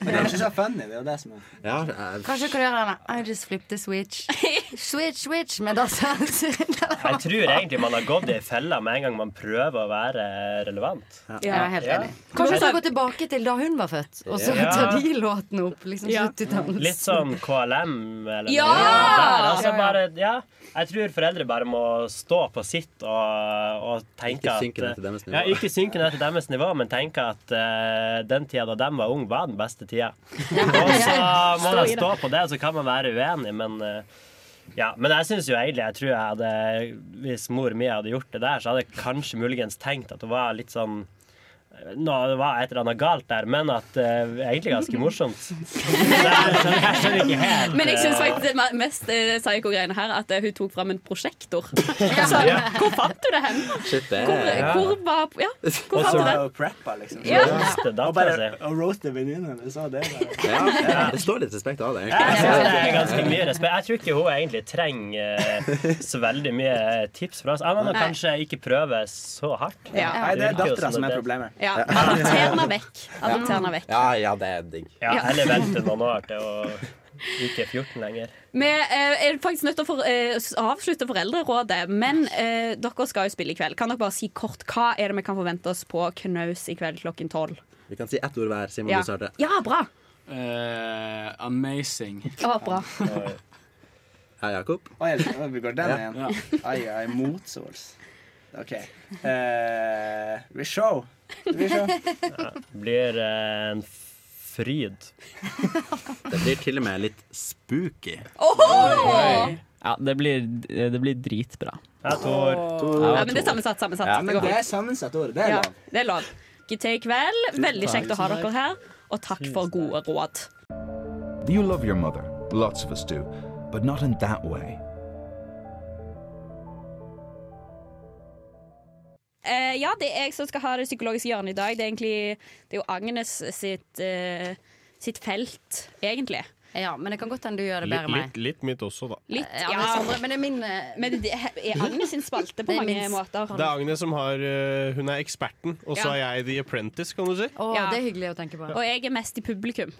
Men det er ikke så funny, det er jo det som er Ja, jeg, Kanskje du kan gjøre denne I just flipped the switch. Switch, switch med dansen. Jeg tror egentlig man har gått i fella med en gang man prøver å være relevant. Ja, jeg er helt enig. Ja. Kanskje du skal gå tilbake til da hun var født, og så Ja. tar de låtene opp. Liksom Ja. slutt i dans. Litt sånn KLM eller Ja! noe der. Altså Ja, ja. bare, ja. Jeg tror foreldre bare må stå på sitt og, og tenke Ikke synke ned til deres nivå. Ja, ikke synke ned til deres nivå, men tenke at uh, den tida da de var unge, var den beste tida. Og så må man stå på det, så kan man være uenig, men eh, ja, men jeg synes jo egentlig Jeg tror jeg hadde Hvis mor mi hadde gjort det der, så hadde jeg kanskje muligens tenkt at hun var litt sånn Nå det var et eller annet galt der, men at uh, egentlig ganske morsomt. Jeg, skjønner- jeg skjønner ikke helt Men jeg syns faktisk det mest eh, her at eh, hun tok fram en prosjektor. Så, hvor fant du det hen? Shit, det Hvor, ja. hvor var Ja, hvor Og fant du det? og preppa, liksom. Ja. Roaste Og bare og roaste venninnene. Så det ja, Det står litt respekt av det, Jeg synes det er ganske mye respekt. Jeg tror ikke hun egentlig trenger så veldig mye tips fra oss. Jeg må kanskje ikke prøve så hardt. Ja. Nei, det er dattera som som er problemet. Ja, Adopter henne vekk. Adopter vekk. Ja, ja, det er digg. Ja, eller vente noen år til å ikke er 14 lenger. Vi eh, er faktisk nødt til å for, eh, avslutte Foreldrerådet, men eh, dere skal jo spille i kveld. Kan dere bare si kort hva er det vi kan forvente oss på Knaus i kveld klokken tolv? Vi kan si ett ord hver. Simon, Ja. du starter. ja, bra! Uh, amazing. Oh, bra. Hei, Jakob. Oi, vi går den Ja. igjen. Ai, ai, motsols. OK. Uh, vi show. Show. Ja, blir eh, en fryd. Det blir til og med litt spooky. Ja, det blir, det blir dritbra. Jeg tror Ja, men det er sammensatt. sammensatt. Ja, Det men det er sammensatt ord. Det er Ja, lov. det er lov. GT i kveld. Veldig kjekt å ha dere her, og takk for gode råd. You love your mother. Lots of us do. But not in that way. Eh, ja, det er jeg som skal ha det psykologiske hjørnet i dag. Det er egentlig det er jo Agnes sitt, uh, sitt felt, egentlig. Ja, men det kan godt hende du gjør det bedre enn meg. litt, litt mitt også, da. Litt, Ja, ja, men men det er min eh, Men det er Agnes sin spalte på mange måter. Det er Agnes som har eh, Hun er eksperten, og så Ja. er jeg the apprentice, kan du si. Oh, Ja. det er hyggelig å tenke på. Og jeg er mest i publikum.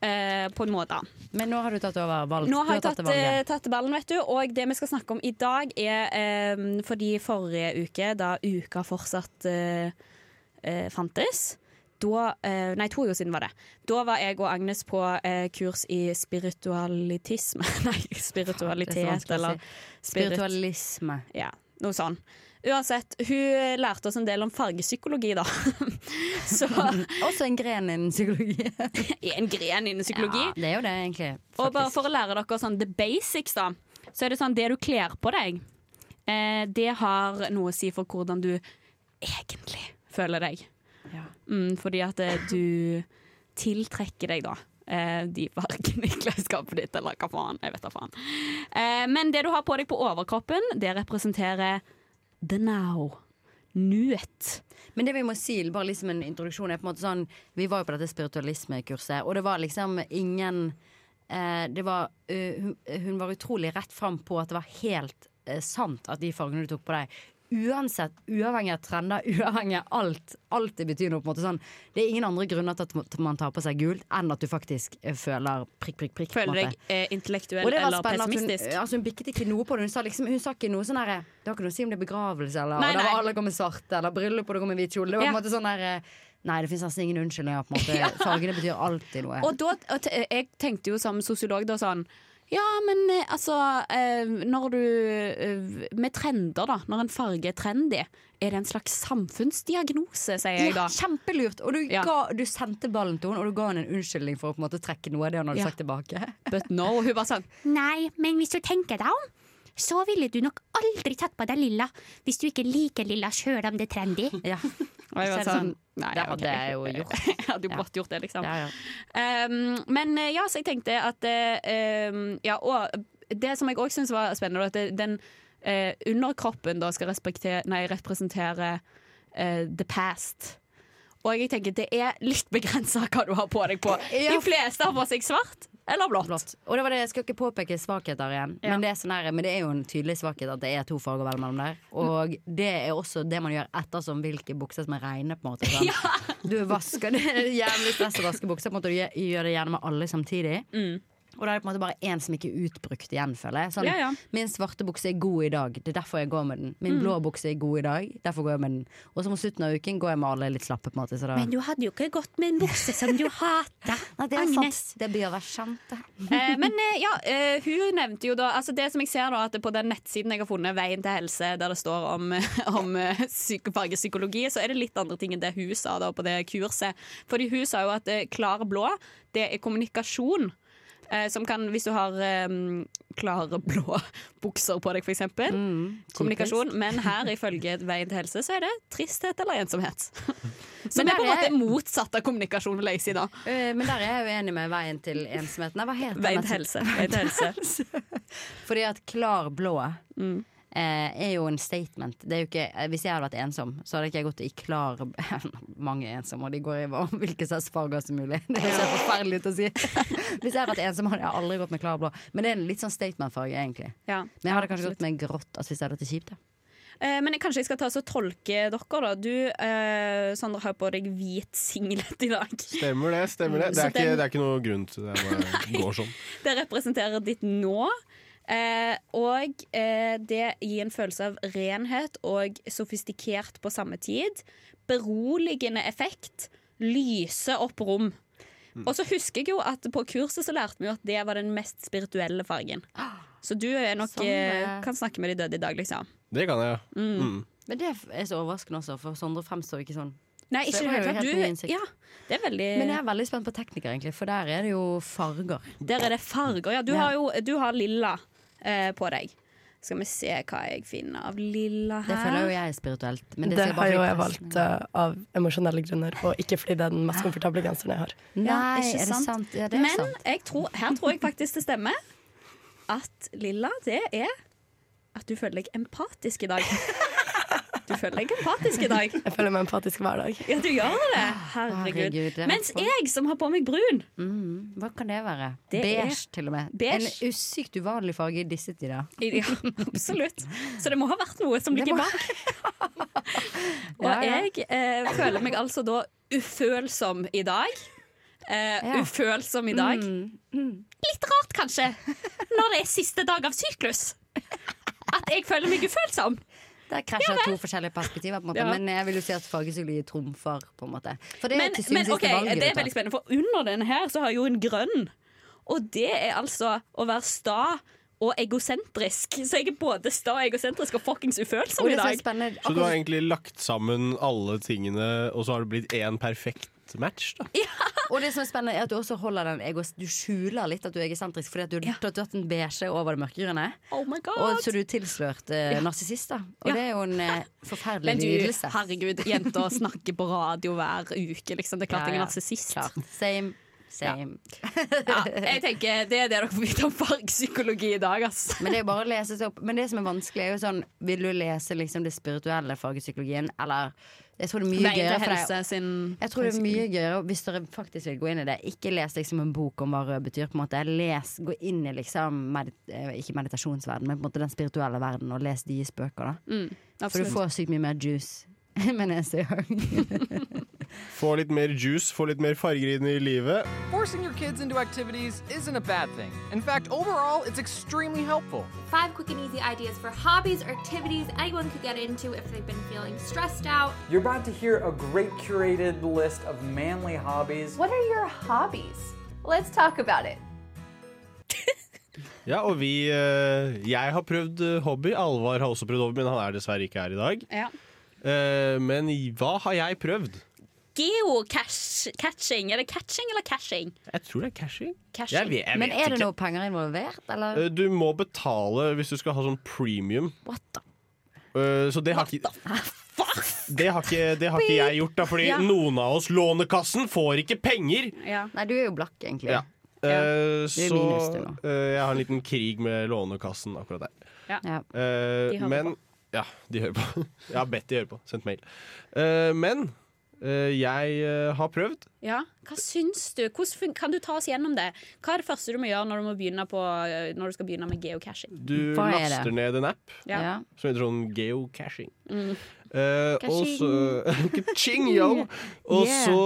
Eh, på en måte. Men nå har du tatt over valg. Nå har jeg tatt eh, tatt ballen, vet du. Og det vi skal snakke om i dag, er eh, fordi forrige uke, da uka fortsatt eh, eh, fantes da, Nei, to uker siden var det. Da var jeg og Agnes på kurs i spiritualitisme. Nei, spiritualitet eller spirit. Spiritualisme. Ja, noe sånn. Uansett, hun lærte oss en del om fargepsykologi, da. Så Også en gren innen psykologi. En gren innen psykologi. Ja, det er jo det, egentlig. Og bare for å lære dere sånn the basics, da, så er det sånn det du kler på deg, eh, det har noe å si for hvordan du egentlig føler deg. Mm, fordi at eh, du tiltrekker deg, da. eh, De fargene i klesskapet ditt, eller hva faen. Jeg vet da faen. Eh, Men det du har på deg på overkroppen, det representerer the now. Nuet. Men det vi må si, bare liksom en introduksjon, er på en måte sånn Vi var jo på dette spiritualismekurset, og det var liksom ingen eh, Det var uh, hun, hun var utrolig rett fram på at det var helt eh, sant at de fargene du tok på deg Uansett, uavhengig av trender, uavhengig av alt. Alt det betyr noe. på en måte sånn Det er ingen andre grunner til at man tar på seg gult, enn at du faktisk eh, føler prikk, prikk, prikk. Føler deg eh, intellektuell eller pessimistisk. hun, altså hun bikket ikke noe på det. Hun sa, liksom, hun sa ikke noe sånn herre Det har ikke noe å si om det er begravelse, eller Nei, og da var alle kommet svarte, eller bryllup, og det kom med hvit kjole. Det var på en Ja. måte sånn der eh, Nei, det fins altså ingen unnskyldninger. på en måte Fargene betyr alltid noe. Og da, jeg tenkte jo som sosiolog da sånn Ja, men eh, altså eh, Når du eh, Med trender, da. Når en farge er trendy, er det en slags samfunnsdiagnose, sier jeg da. Ja, kjempelurt! Og du, Ja. ga, du sendte ballen til henne, og du ga henne en unnskyldning for å på en måte trekke noe av det hun hadde Ja. sagt tilbake. But no. Hun bare sånn Nei, men hvis du tenker deg om, så ville du nok aldri tatt på deg lilla hvis du ikke liker lilla sjøl om det er trendy. Ja. Og jeg var det sånn sånn, Nei, det hadde jeg jo gjort. jeg hadde jo Ja. gjort det, liksom. Ja, ja. Um, men eh, ja, så jeg tenkte at um, Ja, og det som jeg òg syns var spennende, at den uh, underkroppen da skal nei, representere uh, the past. Og jeg tenker det er litt begrensa hva du har på deg på. De fleste har på seg svart eller blått. Blått. Og det var det, Jeg skal ikke påpeke svakheter igjen, Ja. men, det sånn her, men det er jo en tydelig svakhet at det er to farger vel mellom der. Og det er også det man gjør ettersom hvilke bukser som er reine. på en måte sånn. Du vasker det er jævlig stress å vaske bukser, på en måte, du gjør- det gjerne med alle samtidig. Og da er det på en måte bare én som ikke er utbrukt igjen, føler jeg. Sånn, Ja, ja. Min svarte bukse er god i dag, det er derfor jeg går med den. Min Mm. blå bukse er god i dag, derfor går jeg med den. Og så mot slutten av uken går jeg med alle litt slappe. på en måte så da... Men du hadde jo ikke gått med en bukse som du hater, Nei, det er Agnes. sant. Det blir være sant, det. Eh, men eh, ja, eh, hun nevnte jo da altså Det som jeg ser da At på den nettsiden jeg har funnet, Veien til helse, der det står om, om eh, psyk- fargepsykologi, så er det litt andre ting enn det hun sa da på det kurset. Fordi hun sa jo at klar blå, det er kommunikasjon. Eh, som kan, hvis du har eh, klare blå bukser på deg, eksempel. Mm, kommunikasjon. Men her, ifølge Veien til helse, så er det tristhet eller ensomhet. Som Men er på en måte motsatt av kommunikasjon lazy, da. Uh, Men der er jeg uenig med Veien til ensomheten. Nei, Hva heter Veien til helse. Veien til helse. Fordi at klar blå Mm. Eh, er jo en statement. Det er jo ikke, eh, hvis jeg hadde vært ensom, så hadde ikke jeg gått i klar Mange er ensomme, og de går i hvilke slags farger som mulig. Det høres forferdelig ut å si. hvis jeg hadde vært ensom, hadde jeg aldri gått med klar blå. Men det er en litt sånn statement-farge, egentlig. Ja. Men jeg hadde kanskje gått med grått altså, hvis jeg hadde hatt det kjipt. Eh, Men jeg, kanskje jeg skal ta og tolke dere, da. Du, eh, Sander, har på deg hvit singlet i dag. Stemmer det. stemmer Det Det er, ikke, det er ikke noe grunn til det. Det bare går sånn. Det representerer ditt nå. Eh, og eh, det gir en følelse av renhet og sofistikert på samme tid. Beroligende effekt. Lyse opp rom. Mm. Og så husker jeg jo at på kurset så lærte vi jo at det var den mest spirituelle fargen. Så du er nok, Sånn, eh, kan snakke med de døde i dag, liksom. Det kan jeg, ja. Mm. Mm. Men det er så overraskende også, for Sondre fremstår ikke sånn. Nei, ikke det tatt. helt Du, ja, det er veldig Men jeg er veldig spent på tekniker, egentlig, for der er det jo farger. Der er det farger, ja. Du Ja. har jo du har lilla eh, på deg. Skal vi se hva jeg finner av lilla her. Det føler jo jeg er spirituelt. Men det, Det har jo jeg valgt uh, av emosjonelle grunner, og ikke fordi det er den mest komfortable genseren jeg har. Nei, ja, er det sant? Ja, det er Men sant. Jeg tror, her tror jeg faktisk det stemmer. At lilla, det er at du føler deg empatisk i dag. Du føler deg empatisk i dag. Jeg føler meg empatisk hver dag. Ja, du gjør det. Herregud. Herregud, det Mens for- jeg som har på meg brun Mm, hva kan det være? Det er- Beige, til og med. Beige. En usykt uvanlig farge i disse tider. Ja, absolutt. Så det må ha vært noe som ligger må- bak. Og Ja, ja. jeg eh, føler meg altså da ufølsom i dag. Eh, Ja. Ufølsom i dag. Mm, Litt rart, kanskje, når det er siste dag av syklus. At jeg føler meg ufølsom. Der krasjer to forskjellige perspektiver, på en måte. Ja. men jeg vil jo si at fargepsykologi trumfer. på en måte For det er Men, til syvende men og valget. det er veldig spennende, for under denne her så har jeg jo en grønn. Og det er altså å være sta og egosentrisk. Så jeg er både sta og egosentrisk og fuckings ufølsom i dag. Så du har egentlig lagt sammen alle tingene, og så har det blitt én perfekt match? da Og det som er spennende er at du også holder den ego, Du skjuler litt at du er egosentrisk fordi at du, har tatt en beige over det mørkegrønne. Oh Og så du tilslørt eh, Ja. narsissist, da. Og Ja. det er jo en eh, forferdelig lidelse. herregud, jenter snakker på radio hver uke, liksom. Det er klart Ja, jeg er narsissist. Same. Same. Ja, jeg tenker Det er det dere får vite om fargpsykologi i dag, ass. Men det er jo bare å lese seg opp. Men det som er vanskelig, er jo sånn Vil du lese liksom det spirituelle fargepsykologien, eller Jeg tror det er mye gøyere helse sin Jeg tror det er mye gøyere hvis dere faktisk vil gå inn i det. Ikke les liksom en bok om hva rød betyr. på en måte Les, Gå inn i liksom medit eh, Ikke meditasjonsverden, men på en måte den spirituelle verden, og les de spøker. da Mm, For du får sykt mye mer juice. men jeg ser Få litt mer juice, få litt mer farger inn i livet. Forcing your kids into activities isn't a bad thing. In fact, overall, it's extremely helpful. Five quick and easy ideas for hobbies or activities anyone could get into if they've been feeling stressed out. You're about to hear a great curated list of manly hobbies. What are your hobbies? Let's talk about it. Ja, og vi eh, Jeg har prøvd eh, hobby. Alvar har også prøvd hobby, men han er dessverre ikke her i dag. Ja. Eh, men hva har jeg prøvd? Geocaching. Er det catching eller cashing? Jeg tror det er cashing. Cashing. Jeg vet, jeg Men er det noe penger involvert, eller? Eh, Du må betale hvis du skal ha sånn premium. What the? Uh, så det har ikke det har, ikke, det har ikke jeg gjort, da, fordi Ja. noen av oss, Lånekassen, får ikke penger! Nei, du er jo blakk, egentlig. Ja. Eh, er så eh, jeg har en liten krig med Lånekassen akkurat der. Ja. Uh, De men på. Ja, de hører på. Jeg har bedt de høre på. Sendt mail. Eh, men jeg eh, har prøvd. Ja, Hva syns du? Hvordan kan du ta oss gjennom det? Hva er det første du må gjøre når du, må begynne på, når du skal begynne med geocaching? Du Hva er laster ned en app Ja. Ja. som heter sånn geocaching. Mm. Eh, og så Ka-ching, yo! Og så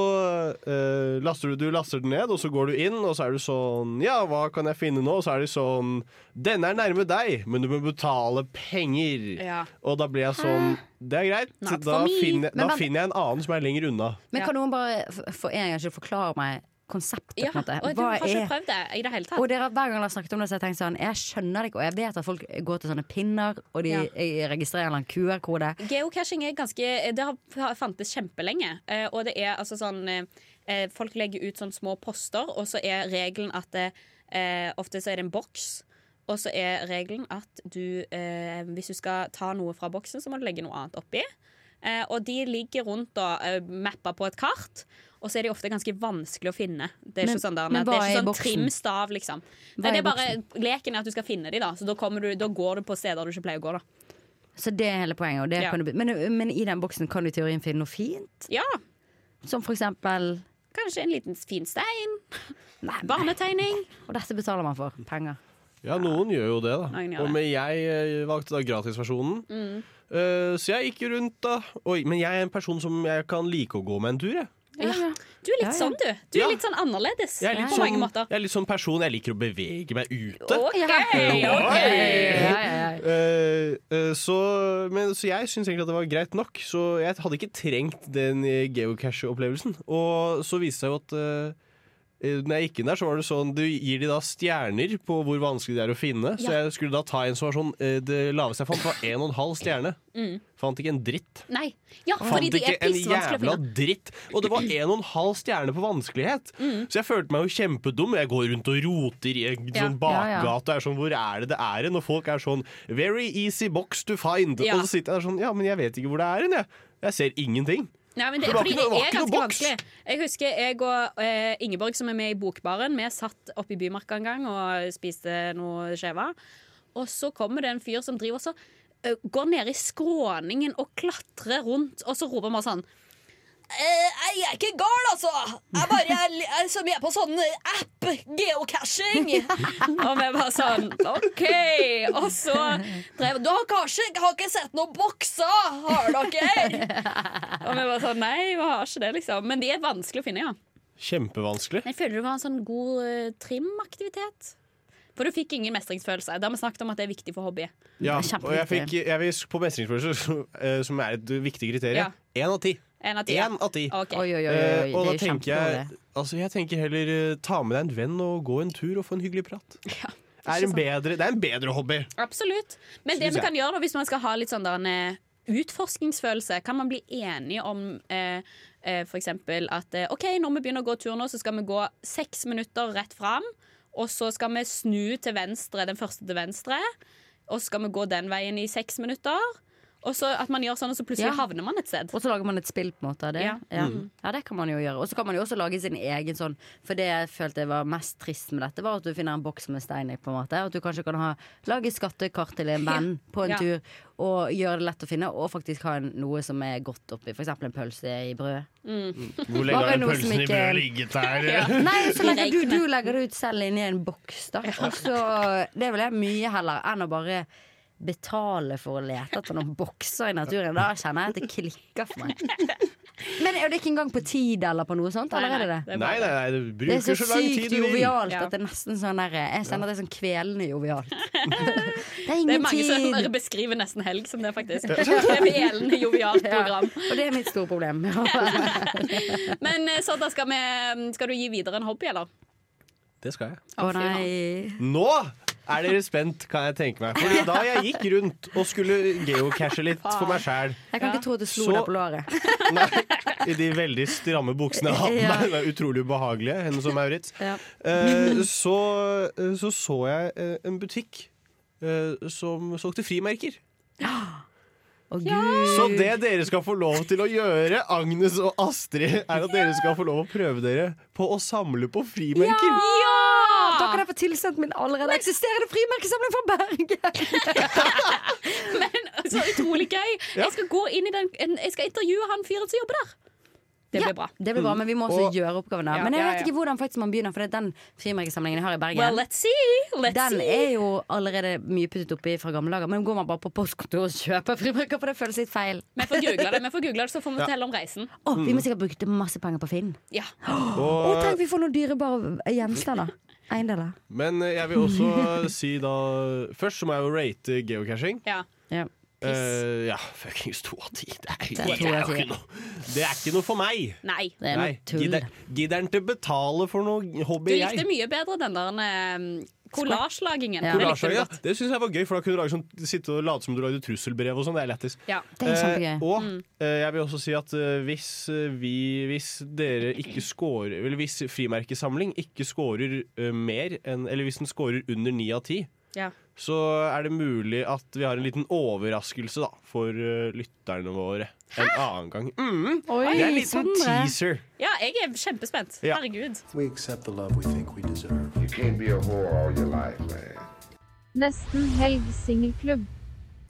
uh, laster du, du laster den ned, og så går du inn, og så er du sånn Ja, hva kan jeg finne nå? Og så er det sånn Denne er nærme deg, men du må betale penger. Ja. Og da blir jeg sånn Det er greit. Da finner, da finner jeg en annen som er lenger unna. Men kan noen bare for en gangs skyld forklare meg konseptet? Ja, på en måte? og du har ikke prøvd det i det hele tatt? og dere, Hver gang dere har snakket om det, så har jeg tenkt sånn Jeg skjønner det ikke, og jeg vet at folk går til sånne pinner, og de Ja. registrerer en QR-kode. Geocaching er ganske Det har fantes kjempelenge. eh, Og det er altså sånn eh, eh, Folk legger ut sånne små poster, og så er regelen at det, Ofte så er det en boks. Og så er regelen at du eh, Hvis du skal ta noe fra boksen, så må du legge noe annet oppi. Eh, og de ligger rundt og mapper på et kart. Og så er de ofte ganske vanskelig å finne. Det er Men- ikke sånn, der, men det er er ikke sånn trimstav, liksom. Nei, det er bare Leken er at du skal finne de, da. Så da, du, da går du på steder du ikke pleier å gå, da. Så det er hele poenget. Og det Ja. kan du, men, men i den boksen kan du i teorien finne noe fint? Ja. Som for eksempel Kanskje en liten fin stein. Barnetegning. Og dette betaler man for. Penger. Ja, noen gjør jo det, da. Og men jeg eh, valgte da gratisversjonen. Mm. Uh, så jeg gikk rundt, da. Oi, men jeg er en person som jeg kan like å gå med en tur, jeg. Ja. Du er litt sånn, du. Du er litt sånn annerledes Jeg er, litt på sånn, mange måter. jeg er litt sånn person Jeg liker å bevege meg ute. OK, så, men, så jeg syns egentlig at det var greit nok. Så jeg hadde ikke trengt den geocache-opplevelsen. Og så viste det seg jo at eh, når jeg gikk inn der, så var det sånn Du gir de da stjerner på hvor vanskelig det er å finne. Så jeg skulle da ta en som var sånn eh, Det laveste jeg fant, var en og en halv stjerne. Mm. Fant ikke en dritt. Nei. Ja, Fant ikke en jævla dritt. Og det var en og en halv stjerne på vanskelighet. Mm. Så jeg følte meg jo kjempedum. Jeg går rundt og roter i en Ja. sånn Ja, ja. bakgate. Er sånn, hvor er det det er hen? Og folk er sånn Very easy box to find. Ja. Og så sitter jeg der sånn Ja, men jeg vet ikke hvor det er hen, jeg. Jeg ser ingenting. Nei, men det, Det var fordi ikke noe- det det var er ikke noe ganske boks. vanskelig. Jeg husker jeg og eh, Ingeborg, som er med i Bokbaren, vi satt oppe i Bymarka en gang og spiste noe skjeva. Og så kommer det en fyr som driver så eh, går ned i skråningen og klatrer rundt, og så roper man sånn «Eh, jeg er ikke gal, altså! Jeg bare er, er så mye på sånn app, geocaching. og vi bare sånn OK. Og så drev Du har kanskje har ikke sett noen bokser, har dere? og vi bare sånn Nei, vi har ikke det, liksom. Men de er vanskelig å finne, ja. Kjempevanskelig. Jeg føler det var en sånn god uh, trimaktivitet. For du fikk ingen mestringsfølelse. Da har vi snakket om at det er viktig for hobby. Ja, og jeg fikk jeg på mestringsfølelse, som- eh, er et viktig kriterium, Ja. én. En av ti. Ja. Én av ti. Ok. Oi, oi, oi, oi, Eh, og da er tenker jeg. Altså jeg tenker heller eh, ta med deg en venn og gå en tur og få en hyggelig prat. ikke er en bedre, det er en bedre hobby. Absolutt. Men det man vi kan gjøre da, hvis man skal ha litt sånn der en eh, utforskningsfølelse, kan man bli enige om eh, eh, for eksempel at eh, OK, når vi begynner å gå tur nå, så skal vi gå seks minutter rett fram. Og så skal vi snu til venstre, den første til venstre. Og så skal vi gå den veien i seks minutter. Og så at man gjør sånn, og så plutselig Ja. havner man et sted. Og så lager man et spill på en måte av det. Ja. Ja. Mm. Ja. det kan man jo gjøre. Og så kan man jo også lage sin egen sånn For det jeg følte var mest trist med dette, var at du finner en boks med stein i, på en måte. At du kanskje kan ha, lage skattekart til en venn på en Ja. tur, og gjøre det lett å finne, og faktisk ha en, noe som er godt oppi. Eksempel en pølse i brød. Hvor lenge har den pølsen ikke... i brødet ligget her? Nei, så legger du, du legger det ut selv inni en boks, da. Og så Det vil jeg mye heller enn å bare betale for å lete etter noen bokser i naturen. Da kjenner jeg at det klikker for meg. Men er det ikke engang på tid eller på noe sånt? Eller er det det? Nei, nei, nei, Det er bruker så så lang tid sykt så sykt jovialt at det er nesten sånn der Jeg kjenner det er sånn kvelende jovialt. Det er Det er mange som tid. beskriver nesten helg som det, faktisk. Kvelende jovialt program. Og det er mitt store problem. Men eh, så da skal, vi, skal du gi videre en hobby, eller? Det skal jeg. Å nei. Nå er dere spent, kan jeg tenke meg. Fordi da jeg gikk rundt og skulle geocache litt for meg sjæl Jeg kan ikke tro at du slo Så- deg på låret. i de veldig stramme buksene jeg hadde på Ja. det er utrolig ubehagelige, henne som Maurits, Ja. Uh, så, eh, så så jeg eh, en butikk uh, som solgte frimerker. Ja. Gud. Så det dere skal få lov til å gjøre, Agnes og Astrid, er at dere skal få lov å prøve dere på å samle på frimerker. Ja! Da kan jeg få tilsendt min allerede eksisterende frimerkesamling fra Bergen! Men Så utrolig gøy! Jeg skal gå inn i den Jeg skal intervjue han fyren som jobber der. Det blir bra. Det blir bra, Men vi må også Og- gjøre oppgaven der. Ja, Men jeg ja, vet ja. ikke hvordan faktisk man begynner, for det er den frimerkesamlingen jeg har i Bergen. Well, let's see! Let's den er jo allerede mye puttet oppi fra gamle dager. Men går man bare på postkontoret og kjøper frimerker, for det føles litt feil. Vi får google det, vi får google det så får vi Ja. om reisen. Oh, vi Mm. må sikkert bruke masse penger på Finn. Ja. Og, tenk vi får noen dyrebare gjenstander. Eiendeler. men eh, jeg vil også si da Først så må jeg jo rate geocaching. Ja. Ja. Uh, ja, fuckings to av ti. Det er, Det er det, er jo ikke noe Det er ikke noe for meg. Nei. Det er noe tull. Gidder gidder å betale for noe hobby Du likte jeg? mye bedre den der kollasjelagingen. Ja. Ja. Det syns jeg var gøy, for da kunne du lage sånn, sitte og late som du lagde trusselbrev og sånn. Det er lættis. Ja. Er. Eh, og Mm. eh, jeg vil også si at eh, hvis eh, vi Hvis dere ikke scorer Eller hvis frimerkesamling ikke scorer eh, mer enn Eller hvis den scorer under ni av ti, Ja. Så er det mulig at vi har en liten overraskelse da, for uh, lytterne våre en annen gang. Mm. Oi, det er en liten sånn teaser. Ja, jeg er kjempespent. Ja. Herregud. We accept the love we think we deserve. You can't be a whore all your life, man. Nesten helg singelklubb.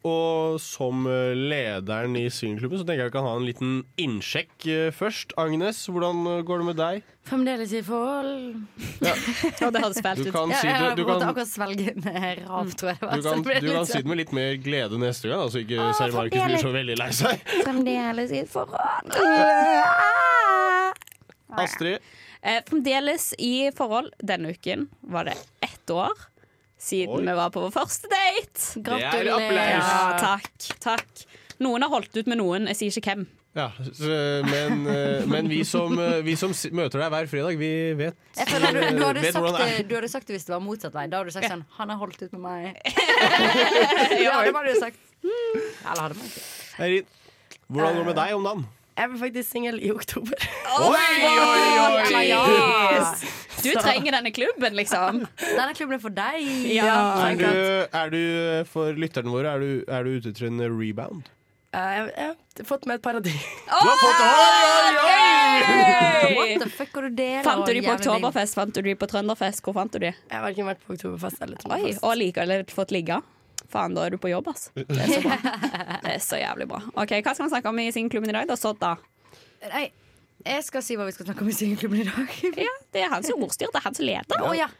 Og som eh, lederen i singelklubben så tenker jeg vi kan ha en liten innsjekk eh, først. Agnes, hvordan eh, går det med deg? Fremdeles i forhold. Ja. det hadde spilt ut. ja, si jeg du kan- akkurat svelge en rav, tror jeg det var. Du kan, du kan si sånn, det med litt mer glede neste gang, så ikke Å, Sari Markus blir så veldig lei seg. Fremdeles i forhold. Astrid? Eh, fremdeles i forhold. Denne uken var det ett år siden Oi. vi var på vår første date. Det er. Ja, takk, takk. Noen har holdt ut med noen, jeg sier ikke hvem. Ja, men, eh, men vi som, eh, vi som møter deg hver fredag, vi vet, føler du, du, hadde vet sagt hvordan det, er. du hadde sagt det hvis det var motsatt vei. Da hadde du sagt sånn 'Han har holdt ut med meg'. ja, det hadde du sagt. Eller hadde man ikke. Eirin, hvordan går det med deg om dagen? Jeg ble faktisk singel i oktober. oi, Yes. Du trenger denne klubben, liksom. Denne klubben er for deg. Er du, er du, for lytterne våre, er du, er du ute etter en rebound? Eh, jeg, jeg har fått med et par Oh! Du har fått oi, oi, oi! What the fuck, har du det? Fant du de på Oktoberfest? Fant du de på Trønderfest? Hvor fant du de? Jeg har verken vært på Oktoberfest eller Oi, Trønderfest. og likevel fått ligge? Faen, da er du på jobb, ass. Det er så bra. Det er så jævlig bra. Ok, Hva skal vi snakke om i singelklubben i dag? da, Sodda? Nei, jeg skal si hva vi skal snakke om i singelklubben i dag. Ja, Det er han som er ordstyr. Det er han som leder. Å ja.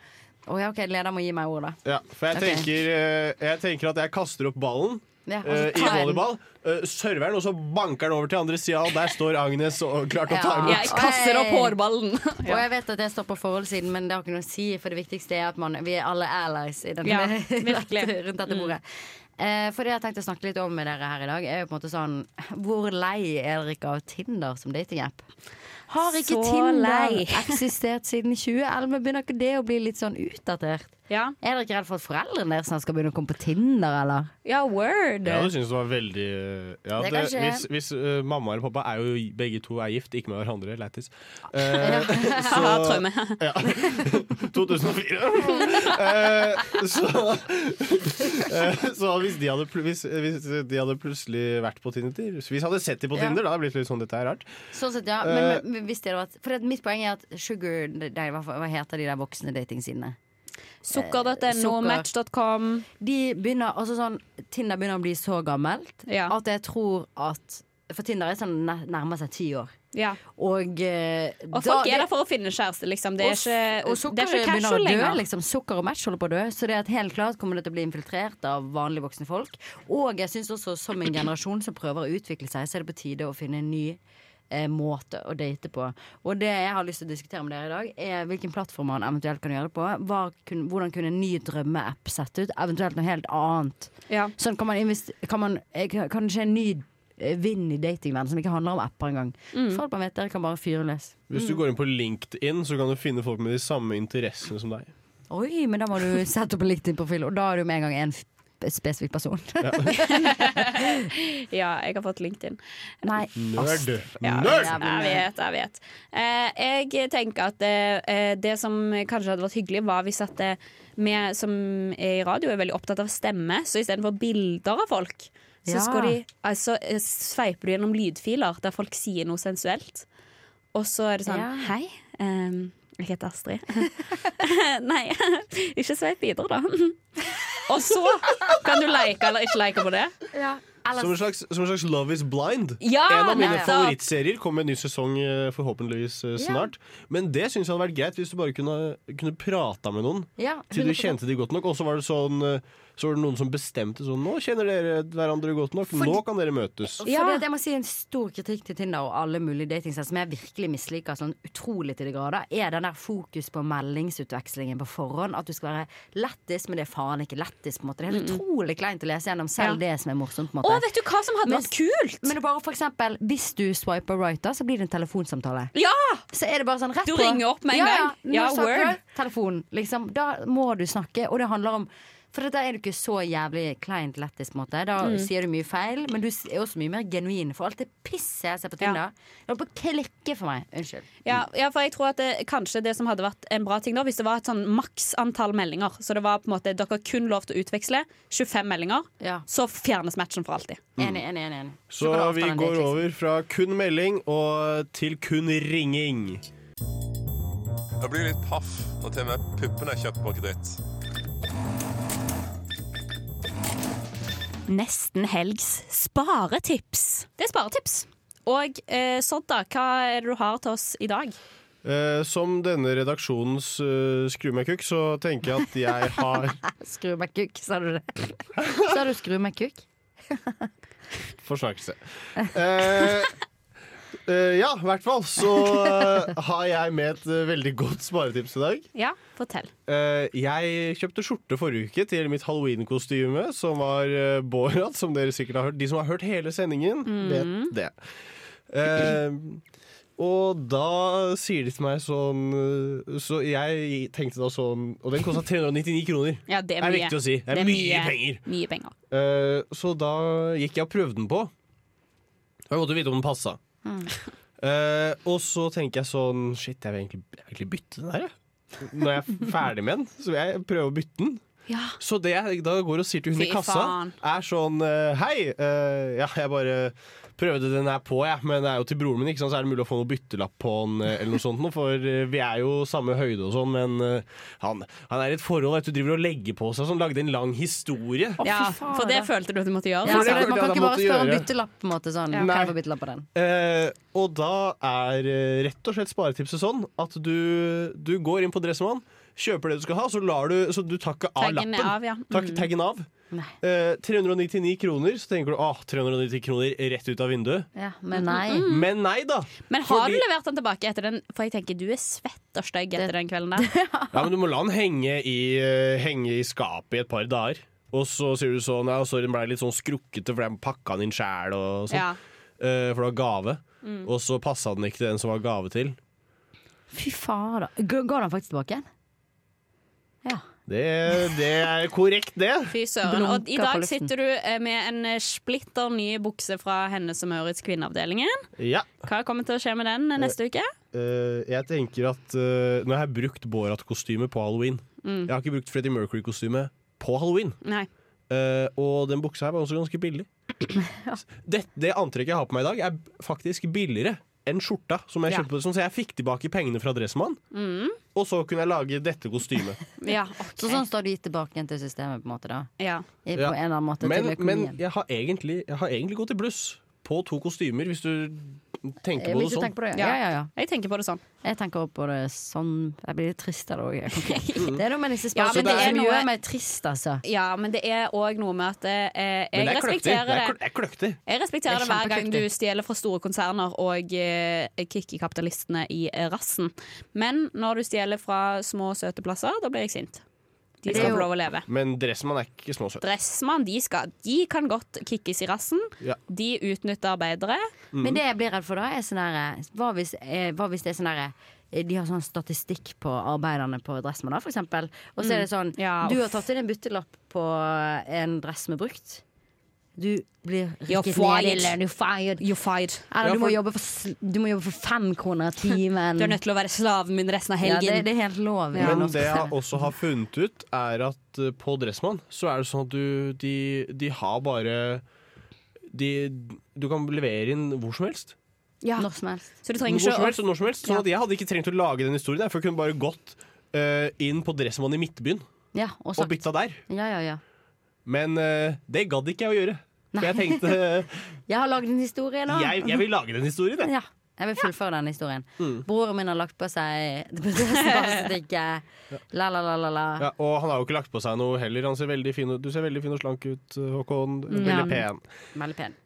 Oh, ja, ok, Leder må gi meg ordet. Ja, for jeg, okay. tenker, eh, jeg tenker at jeg kaster opp ballen Ja, eh, i volleyball. Uh, serveren, og så banker den over til andre sida, og der står Agnes og klar til å ta Ja. imot. Jeg kaster opp hårballen. Og jeg vet at jeg står på forholdssiden, men det har ikke noe å si. For det viktigste er at man, vi er alle allies i denne, Ja, rundt dette bordet. Eh, for det jeg tenkte å snakke litt om med dere her i dag, er jo på en måte sånn Hvor lei er dere ikke av Tinder som datingapp? Har ikke Så Tinder lei. eksistert siden 2011? Begynner ikke det å bli litt sånn utdatert? Ja, Er dere ikke redd for at foreldrene deres skal begynne å komme på Tinder, eller? ja word. Ja, du synes det var veldig eh, ja, Det det. Hvis, hvis uh, mamma eller pappa er jo begge to er gift, ikke med hverandre, lættis. Uh, tror traume. ja. 2004. uh, så uh, Så hvis de, hadde, hvis, hvis de hadde plutselig vært på Tinder Hvis vi hadde sett dem på Ja. Tinder, da hadde det blitt litt sånn dette er rart. Sånn sett, ja. Men, men, men hvis det hadde vært For det, mitt poeng er at Sugar nei, hva, hva heter de der voksne datingsidene? Sukker.no, Sukker. Match.com. De begynner, altså sånn, Tinder begynner å bli så gammelt at jeg tror at For Tinder er sånn nærmer seg ti år. Ja. Og, eh, Og da- folk er der for å finne kjæreste, liksom. Det er og, ikke, og det sukker er ikke dø. Liksom. Sukker og match holder på å dø. Så det at helt klart kommer det til å bli infiltrert av vanlige voksne folk. Og jeg syns også som en generasjon som prøver å utvikle seg, så er det på tide å finne en ny eh, måte å date på. Og det jeg har lyst til å diskutere med dere i dag, er hvilken plattform man eventuelt kan gjøre det på. Hva kun, hvordan kunne en ny drømmeapp sett ut? Eventuelt noe helt annet. Sånn kan man, kan man kan det skje en ny vinn vind i datingverdenen som ikke handler om apper engang. Mm. For alt man vet, dere kan bare fyre løs. Hvis du går inn på LinkedIn, så kan du finne folk med de samme interessene som deg. Oi, men da må du sette opp en LinkedIn-profil, og da er du med en gang en spesifikk person. Ja, jeg har fått LinkedIn. Nei. Nerd! Ja, Nerd! Jeg vet, jeg vet. Eh, jeg tenker at eh, det som kanskje hadde vært hyggelig, var hvis at eh, vi som er i radio, er veldig opptatt av stemme, så istedenfor bilder av folk, så Ja. skal de altså, eh, sveiper du gjennom lydfiler der folk sier noe sensuelt. Og så er det sånn Ja. Hei, Um, jeg heter Astrid. Nei, ikke sveip videre, da. Og så kan du like eller ikke like på det. Som en, slags, som en slags Love is blind. Ja, en av mine favorittserier kommer med en ny sesong eh, forhåpentligvis snart. Ja. snart. Men det syns jeg hadde vært greit hvis du bare kunne, kunne prata med noen. Ja, til du kjente de godt nok. Og så var det sånn eh, Så var det noen som bestemte sånn Nå kjenner dere hverandre godt nok. Nå kan dere møtes. Fordi det, jeg må si En stor kritikk til Tinder og alle mulige datingsider som jeg virkelig misliker sånn utrolig til de grader, er den der fokus på meldingsutvekslingen på forhånd. At du skal være lættis, men det er faen ikke lættis, på en måte Det er helt utrolig kleint å lese gjennom selv det som er morsomt. på en måte Å, vet du hva som hadde vært kult? Men det bare for eksempel Hvis du swiper right, da så blir det en telefonsamtale. Ja! Så er det bare sånn rett Du på. ringer opp med en ja, gang. Ja, Ja, snakker word. du. Telefon. Liksom, da må du snakke, og det handler om For da er du ikke så jævlig kleint lættis, på en måte. Da Mm. sier du mye feil, men du er også mye mer genuin. For alt det pisset jeg ser på Tinder, det holder på å klikke for meg. Unnskyld. Ja, ja, for jeg tror at det, kanskje det som hadde vært en bra ting da, hvis det var et sånn maks antall meldinger, så det var på en måte dere har kun lov til å utveksle 25 meldinger, så fjernes matchen for alltid. Enig, enig, enig. enig. Så vi går liksom. over fra kun melding og til kun ringing. Jeg blir litt paff når til og med puppene er kjøpt på kreditt. Nesten helgs sparetips. Det er sparetips. Og eh, Sodda, hva er det du har til oss i dag? Eh, som denne redaksjonens uh, skru meg kukk, så tenker jeg at jeg har Skru meg kukk, sa du det? Sa du skru meg kukk? Forsnakkelse. Eh, eh, ja, i hvert fall så eh, har jeg med et eh, veldig godt sparetips i dag. Ja, fortell. Eh, jeg kjøpte skjorte forrige uke til mitt halloween-kostyme, som var uh, Borat, som dere sikkert har hørt. De som har hørt hele sendingen, mm. vet det. Uh, og da sier de til meg sånn eh, Så jeg tenkte da sånn Og den kosta 399 kroner. Ja, det er mye. viktig å si. Det er, mye, penger. Mye penger. Uh, så da gikk jeg og prøvde den på. Jeg måtte vite om den passa. Mm. Eh, og så tenker jeg sånn Shit, jeg vil egentlig, jeg vil egentlig bytte den her, jeg. Når jeg er ferdig med den, så vil jeg prøve å bytte den. Ja. Så det jeg da går og sier til hun Fy i kassa, faen. er sånn eh, Hei, uh, ja, jeg bare prøvde den her på, jeg, men det er jo til broren min, ikke sant? så er det mulig å få noe byttelapp på den, eh, eller noe sånt, for eh, vi er jo samme høyde og sånn, men eh, han, han er i et forhold, vet du, driver og legger på seg sånn, lagde en lang historie. ja, for det følte du at du måtte gjøre? Ja, man kan ikke bare spørre om byttelapp. på en måte sånn Ja. Kan jeg få byttelapp på den? Eh, og da er rett og slett sparetipset sånn at du, du går inn på Dressmann, kjøper det du skal ha, så, lar du, så du tar ikke av Taggen lappen. av, ja. Takk, Mm. taggen av. Eh, 399 kroner, så tenker du åh, 390 kroner rett ut av vinduet. Ja, men nei. Mm. Men nei, da. Men har Fordi- du levert den tilbake etter den? For jeg tenker du er svett og stygg etter den kvelden der. Ja, men du må la den henge i, eh, henge i skapet i et par dager. Og så sier du sånn, ja, sorry, den ble litt sånn skrukkete, for jeg pakka den inn sjæl og sånn. Ja. Eh, for det var gave. Mm. Og så passa den ikke til den som var gave til. Fy fader. Går ga den faktisk tilbake igjen? Det, det er korrekt, det. Fy søren. Og i dag sitter du eh, med en eh, splitter ny bukse fra Hennes og Maurits kvinneavdelingen. Ja. Hva kommer til å skje med den eh, neste uke? Uh, jeg tenker at uh, Nå har jeg brukt Borat-kostyme på halloween. Mm. Jeg har ikke brukt Freddie Mercury-kostyme på halloween. Nei. Uh, og den buksa her var også ganske billig. det, det antrekket jeg har på meg i dag, er faktisk billigere enn skjorta som jeg Ja. kjøpte på Sånn, Så jeg fikk tilbake pengene fra Dressmann, Mm. og så kunne jeg lage dette kostymet. Ja, Så sånn står du gitt tilbake igjen til systemet, på en måte, da? Ja. I, på Ja. en eller annen måte Men, til men jeg, har egentlig, jeg har egentlig gått i bluss på to kostymer, hvis du tenker Eh, på det sånn. tenker på det, ja. ja, ja, ja. Jeg tenker på det sånn. Jeg tenker også på det sånn Jeg blir litt trist av det òg. Det er noe med disse spørsmålene det er som noe- gjør meg trist, altså. Ja, men det er òg noe med at eh, jeg det er respekterer Det er, det. er kløktig. Jeg respekterer Det det, er hver gang du stjeler fra store konserner og eh, kicker kapitalistene i rassen. Men når du stjeler fra små, søte plasser, da blir jeg sint. De skal jo- få lov å leve. Men Dressmann er ikke småsøt. Dressmann de, skal, de kan godt kickes i rassen. Ja. De utnytter arbeidere. Mm. Men det jeg blir redd for da, er sånn herre Hva eh, hva hvis det er sånn herre de har sånn statistikk på arbeiderne på Dressmann, da, for eksempel. Og så er det sånn Ja, Du har tatt inn en byttelapp på en dress med brukt. Du blir You're rykket ned i You're fired. You're fired. Eller du, må jobbe for, du må jobbe for fem kroner timen. Du er nødt til å være slaven min resten av Ja, helgen. det, det er helt lov. Ja. Men det jeg også har funnet ut, er at eh, på Dressmann så er det sånn at du De, de har bare de, Du kan levere inn hvor som helst. Ja. Når som helst. Så du trenger som ikke helst, når som helst. Sånn at jeg hadde ikke trengt å lage den historien, for jeg kunne bare gått uh, inn på Dressmann i Midtbyen Ja, og og bytta der. Ja, ja, ja. Men uh, det gadd ikke jeg å gjøre. For jeg tenkte Jeg har lagd en historie nå. jeg, jeg vil lage den historien, jeg. Ja, jeg vil fullføre den historien. Mm. Broren min har lagt på seg dressbastikket. La, la, la, la, la. Ja, og han har jo ikke lagt på seg noe heller. Han ser veldig fin. Du ser veldig fin og slank ut, Håkon. Veldig Ja. pen. Veldig pen.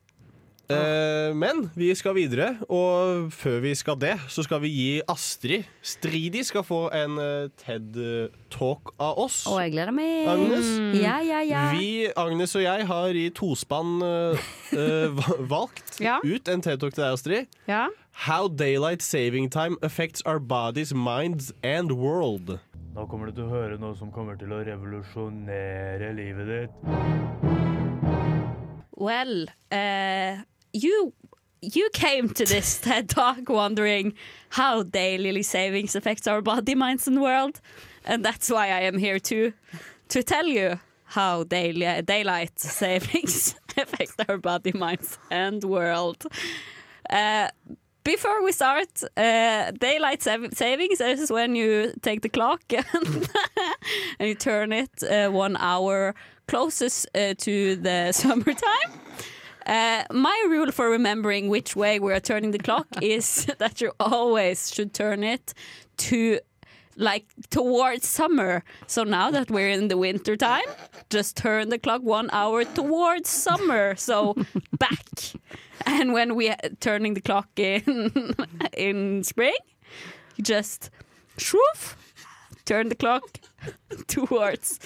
Eh, men vi skal videre, og før vi skal det, så skal vi gi Astrid Stridi skal få en eh, TED-talk av oss. Og jeg gleder meg. Agnes? Ja, ja, ja. Vi, Agnes og jeg, har i tospann eh, eh, va- valgt Ja. ut en TED-talk til deg, Astrid. Ja. How daylight saving time affects our bodies, minds and world. Nå kommer du til å høre noe som kommer til å revolusjonere livet ditt. Well, uh, you you came to this TED talk wondering how daily savings affects our body, minds, and world, and that's why I am here to to tell you how daily daylight savings affect our body, minds, and world. Uh, before we start, uh, daylight sav- savings is when you take the clock and, and you turn it uh, one hour closest uh, to the summertime. Uh, my rule for remembering which way we are turning the clock is that you always should turn it to like towards summer. So now that we're in the winter time, just turn the clock one hour towards summer. So back. And when we are turning the clock in in spring, you just shoof, turn the clock towards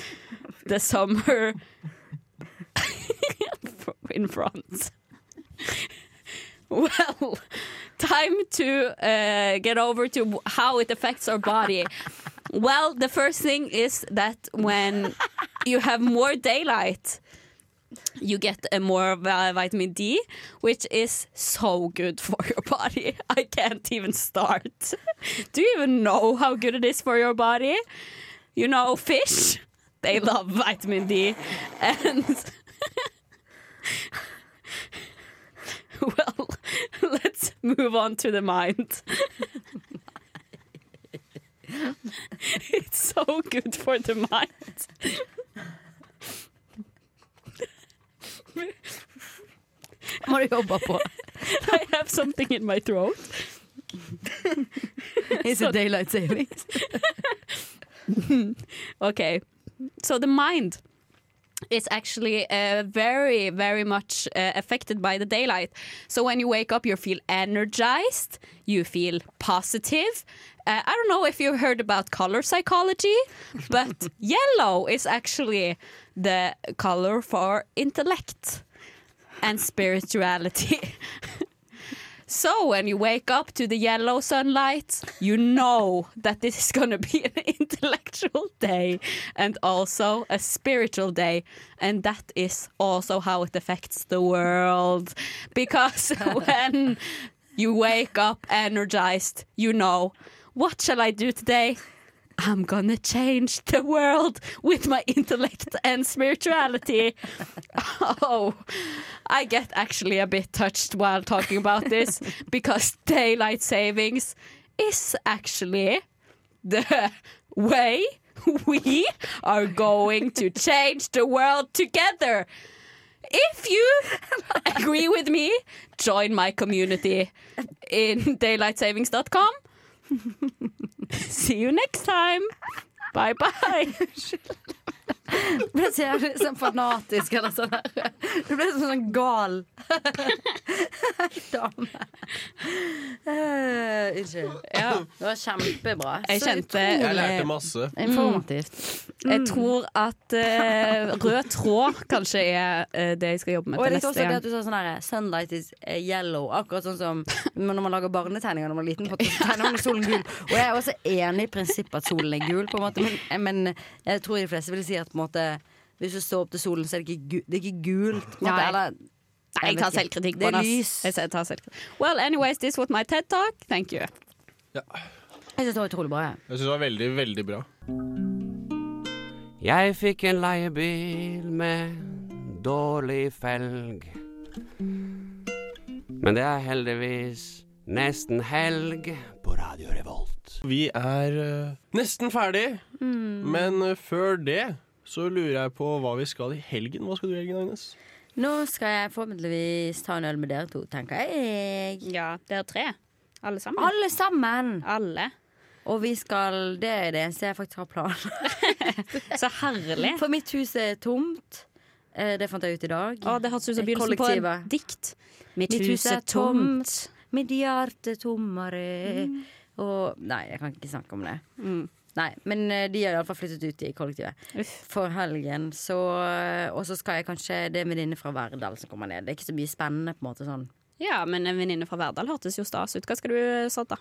the summer in France. Well, time to uh, get over to how it affects our body. Well, the first thing is that when you have more daylight, you get a more vitamin D, which is so good for your body. I can't even start. Do you even know how good it is for your body? You know, fish, they love vitamin D. And well, let's move on to the mind. it's so good for the mind. Må du på. I have something in my throat. Is it daylight savings? okay, so the mind is actually uh, very, very much uh, affected by the daylight. So when you wake up, you feel energized, you feel positive. Uh, I don't know if you've heard about color psychology, but yellow is actually the color for intellect and spirituality. So when you wake up to the yellow sunlight, you know that this is going to be an intellectual day and also a spiritual day. And that is also how it affects the world. Because when you wake up energized, you know, what shall I do today? I'm gonna change the world with my intellect and spirituality. Oh, I get actually a bit touched while talking about this because daylight savings is actually the way we are going to change the world together. If you agree with me, join my community in daylightsavings.com. See you next time. Bye bye. ble så jævlig sånn fanatisk eller sånn der. Du ble sånn, sånn gal dame. Uh, Unnskyld. Ja, det var kjempebra. Jeg Så kjente- utrolig Jeg lærte masse. Informativt. Jeg tror at uh, rød tråd kanskje er uh, det jeg skal jobbe med Og jeg likte også det at du sa sånn her Sunlight is yellow. Akkurat sånn som når man lager barnetegninger når man er liten. Tegner man solen gul. Og jeg er også enig i prinsippet at solen er gul, på en måte. Men, men jeg tror de fleste vil si at på en måte hvis du står opp til solen, så er det ikke, gu, det er ikke gult. På en måte, eller, Nei, jeg tar selvkritikk Det på det. Jeg tar selvkritikk. Well, anyways, this was my TED talk. Thank you. Jeg syns det var utrolig bra. jeg. Jeg syns det var veldig, veldig bra. Jeg fikk en leiebil med dårlig felg. Men det er heldigvis nesten helg på Radio Revolt. Vi er uh, nesten ferdig, men uh, før det så lurer jeg på hva vi skal i helgen. Hva skal du i helgen, Agnes? Nå skal jeg forhåpentligvis ta en øl med dere to, tenker jeg. Ja, dere tre. Alle sammen. Alle sammen! Alle. Og vi skal Det er det eneste jeg faktisk har plan. Så herlig. For mitt hus er tomt. Eh, Det fant jeg ut i dag. Å, det hørtes ut som begynnelsen på et dikt. Mitt, hus er tomt, mitt hjerte tommere. Og Nei, jeg kan ikke snakke om det. Nei, Men eh, de har iallfall flyttet ut i kollektivet for helgen. Så, eh, og så skal jeg kanskje Det er en venninne fra Verdal som kommer ned. Det er ikke så mye spennende. på en måte sånn Ja, men en venninne fra Verdal hørtes jo stas ut. Hva skal du sånn, da?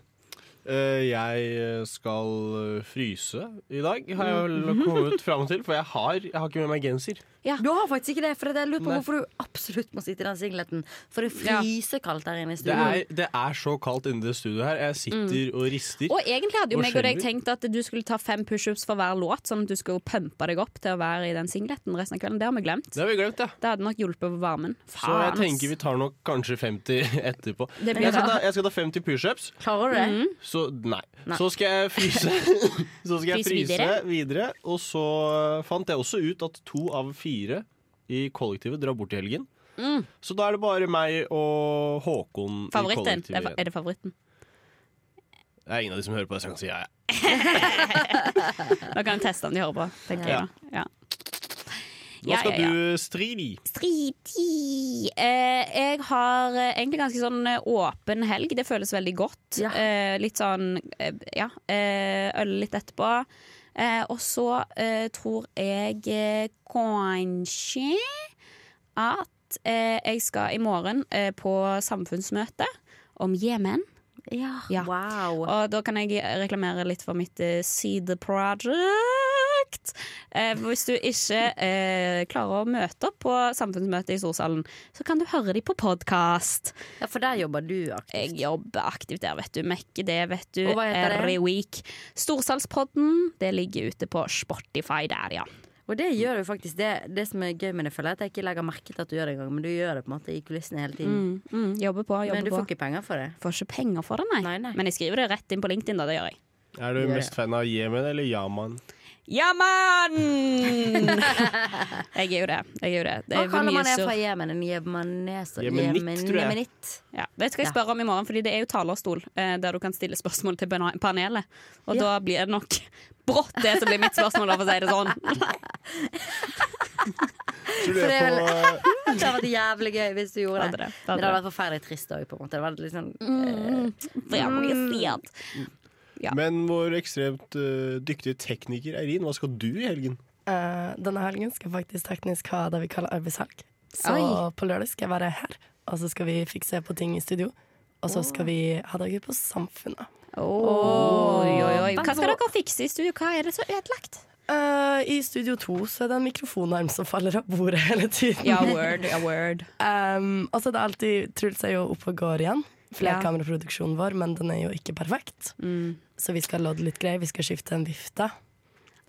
Eh, jeg skal fryse i dag, har jeg vel Mhm. kommet fram til. For jeg har, jeg har ikke med meg genser. Du har faktisk ikke det, for jeg lurer på Nei. hvorfor du absolutt må sitte i den singleten. For det Ja. fryser kaldt der inne i Det er, det er så kaldt inne det studioet her. Jeg sitter og rister. Mm. Og egentlig hadde jo meg og deg tenkt at du skulle ta fem pushups for hver låt, sånn at du skulle pumpe deg opp til å være i den singleten resten av kvelden. Det har vi glemt. Det har vi glemt, ja. Det hadde nok hjulpet på varmen. Så jeg tenker vi tar nok kanskje 50 etterpå. Jeg skal, ta, jeg skal ta 50 pushups. Klarer du det? Mm. Så nei. Nei. Så skal jeg fryse. så skal jeg fryse videre. videre. Og så fant jeg også ut at to av fire i kollektivet drar bort i helgen. Mm. Så da er det bare meg og Håkon Favoritten? i kollektivet. igjen. er det favoritten? Det er ingen av de som hører på det, så jeg kan si ja. ja. Da kan vi teste om de hører på. tenker Ja. jeg. Ja. Hva skal ja, ja. du stride i? Eh, jeg har eh, egentlig ganske sånn eh, åpen helg. Det føles veldig godt. Eh, litt sånn eh, ja. Eh, øl litt etterpå. Eh, og så eh, tror jeg eh, kanskje at eh, jeg skal i morgen på samfunnsmøte om Jemen. Ja, Ja. wow. Og da kan jeg reklamere litt for mitt eh, Seed Eh, hvis du ikke eh, klarer å møte opp på samfunnsmøtet i Storsalen, så kan du høre de på podkast. Ja, for der jobber du aktivt. Jeg jobber aktivt der, vet du. Mekker det, vet du. Og hva heter det? Week. Storsalspodden. Det ligger ute på Spotify der, ja. Og det gjør du faktisk. Det, det som er gøy med det, føler jeg at jeg ikke legger merke til at du gjør det engang, men du gjør det på en måte i kulissene hele tiden. Mm, mm, jobber på, jobber men du på. får ikke penger for det. Får ikke penger for det, nei. Men jeg skriver det rett inn på LinkedIn, da. Det gjør jeg. Er du mest fan av Jemen eller Yaman? Ja, mann! jeg er jo det. Jeg er jo det. det Hva er kaller man det fra Jemen? En jemeneser? Jemenitt, Jemen- tror jeg. Jemenitt. Ja, det skal jeg spørre om i morgen, Fordi det er jo talerstol eh, der du kan stille spørsmål til panelet. Og Ja. da blir det nok brått det som blir mitt spørsmål, for å si det sånn. Tror du det er på det hadde vært jævlig gøy hvis du gjorde Hadde det. det, det Men hadde det hadde vært forferdelig trist òg, på en måte. Det var litt sånn Mm, jævlig stiat. Ja. Men vår ekstremt uh, dyktige tekniker Eirin, hva skal du i helgen? Uh, denne helgen skal jeg faktisk teknisk ha det vi kaller arbeidshelg. Så Oi. på lørdag skal jeg være her, og så skal vi fikse på ting i studio. Og så skal vi ha dager på Samfunnet. Oi, oi, oi. Hva skal dere fikse i studio? Hva er det så ødelagt? Uh, I Studio 2 så er det en mikrofonarm som faller av bordet hele tiden. Ja, word, ja, word. Um, og så er det alltid Truls er jo oppe og går igjen. Flerkameraproduksjonen vår, men den er jo ikke perfekt. Mm. Så vi skal lodde litt greier. Vi skal skifte en vifte.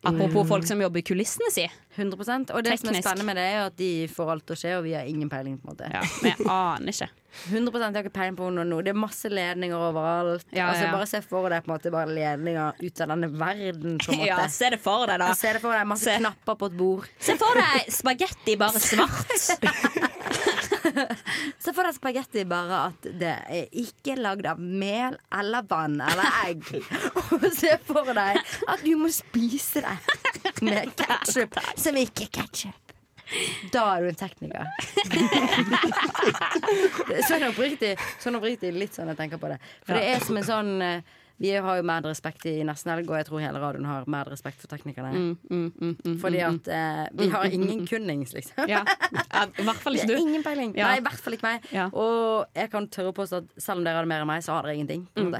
Apropos folk som jobber i kulissene, si. 100% Og det som er spennende med det, er at de får alt til å skje, og vi har ingen peiling. på en måte Ja, Vi aner ikke. 100% Jeg har ikke peiling på noe nå. Det er masse ledninger overalt. Ja, altså ja. Bare se for deg på en måte bare ledninger ut av denne verden. På en måte. Ja, se det for deg, da. Se det for deg masse knapper på et bord. Se for deg spagetti bare svart. Se for deg spagetti bare at det er ikke lagd av mel eller vann eller egg. Og se for deg at du må spise det med ketsjup som ikke er ketsjup. Da er du en tekniker. sånn oppriktig, sånn oppriktig litt sånn jeg tenker på det. For det er som en sånn eh, Vi har jo mer respekt i nesten helg, og jeg tror hele radioen har mer respekt for teknikerne. Mm, mm, mm, mm, Fordi mm, at eh, vi har ingen kunnings, liksom. Ja. I hvert fall ikke du. ingen peiling. Ja. Nei, i hvert fall ikke meg. Ja. Og jeg kan tørre å påstå at selv om dere hadde mer enn meg, så har dere ingenting. Mm.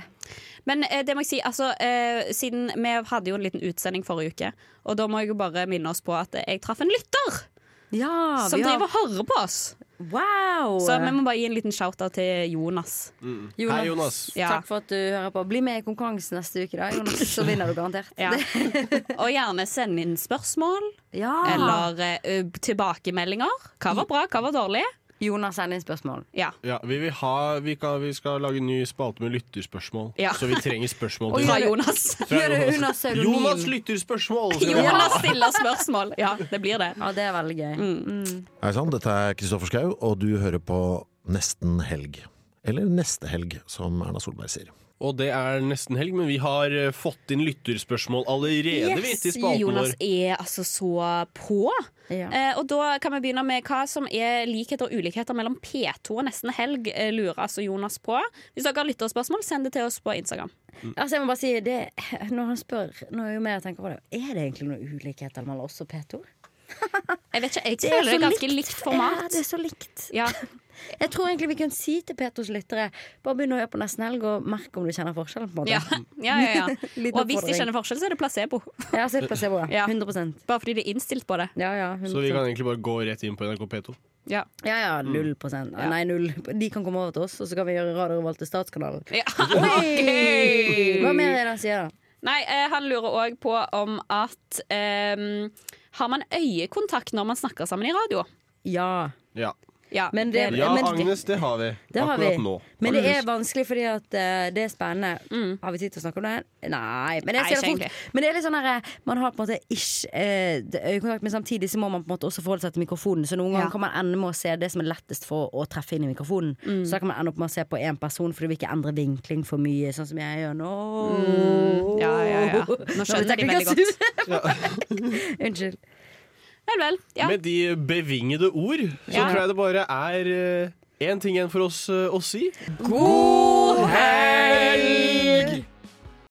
Men eh, det må jeg si, altså, eh, siden vi hadde jo en liten utsending forrige uke, og da må jeg jo bare minne oss på at jeg traff en lytter Ja, som har- driver og hører på oss. Wow! Så vi må bare gi en liten shout-out til Jonas. Jonas, Hei, Jonas. Ja. Takk for at du hører på. Bli med i konkurransen neste uke, da, Jonas. Så vinner du garantert. Ja. Og gjerne send inn spørsmål Ja. eller uh, tilbakemeldinger. Hva var bra, hva var dårlig? Jonas, send inn spørsmål. Ja. Ja, vi, vil ha, vi, kan, vi skal lage en ny spalte med lytterspørsmål. Ja. Så vi trenger spørsmål. Til- fra Jonas. Fra Jonas. Jonas lytterspørsmål! Jonas stiller spørsmål. Ja, det blir det. Ja, det er veldig gøy. Mm. Hei sann, dette er Kristoffer Schau, og du hører på Nesten helg. Eller Neste helg, som Erna Solberg sier. Og det er nesten helg, men vi har eh, fått inn lytterspørsmål allerede vi, til spalten Jonas vår. er altså så på. Ja. Eh, og da kan vi begynne med hva som er likheter og ulikheter mellom P2 og Nesten helg, eh, lurer altså Jonas på. Hvis dere har lytterspørsmål, send det til oss på Instagram. Altså, jeg må bare si det, Når han spør, nå er jo mer jeg tenker på det, er det egentlig noen ulikheter mellom oss og P2? Jeg vet ikke, jeg er føler det er ganske likt. likt format. Ja, det er så likt. Ja. Jeg tror egentlig vi kan si til Petos lyttere Bare begynn å høre på Nesten Helg og merke om du kjenner forskjellen. på en måte Ja, ja, ja, ja. Og hvis de kjenner forskjell, så er det placebo. Ja, så er det placebo, ja. 100% Bare fordi de er innstilt på det. Ja, ja, 100%. Så vi kan egentlig bare gå rett inn på NRK P2. Ja, ja, ja null prosent. Nei, null. De kan komme over til oss, og så kan vi gjøre Radio Revolt til Statskanalen. Ja. Okay. Hva mer er det han sier? da? Nei, eh, han lurer òg på om at eh, Har man øyekontakt når man snakker sammen i radio? Ja. Ja. Ja, Men det- ja, men- Agnes, det har vi. Det har Akkurat vi. nå. Men Har det er vanskelig fordi at uh, det er spennende. Har vi tid til å snakke om det? Nei. Men det, Mm. Nei, det fort. men det er litt sånn her, man har på en måte ikke uh, øyekontakt, men samtidig så må man på en måte også forholde seg til mikrofonen. Så noen ganger kan man ende med å se det som er lettest for å treffe inn i mikrofonen. Mm. Så da kan man ende opp med å se på én person, for du vil ikke endre vinkling for mye, sånn som jeg gjør nå. Mm. Ja, ja, ja. Nå Nå skjønner de veldig godt. Unnskyld. Vel, vel. Ja. Med de bevingede ord så tror jeg det bare er én ting igjen for oss eh, å si. God helg!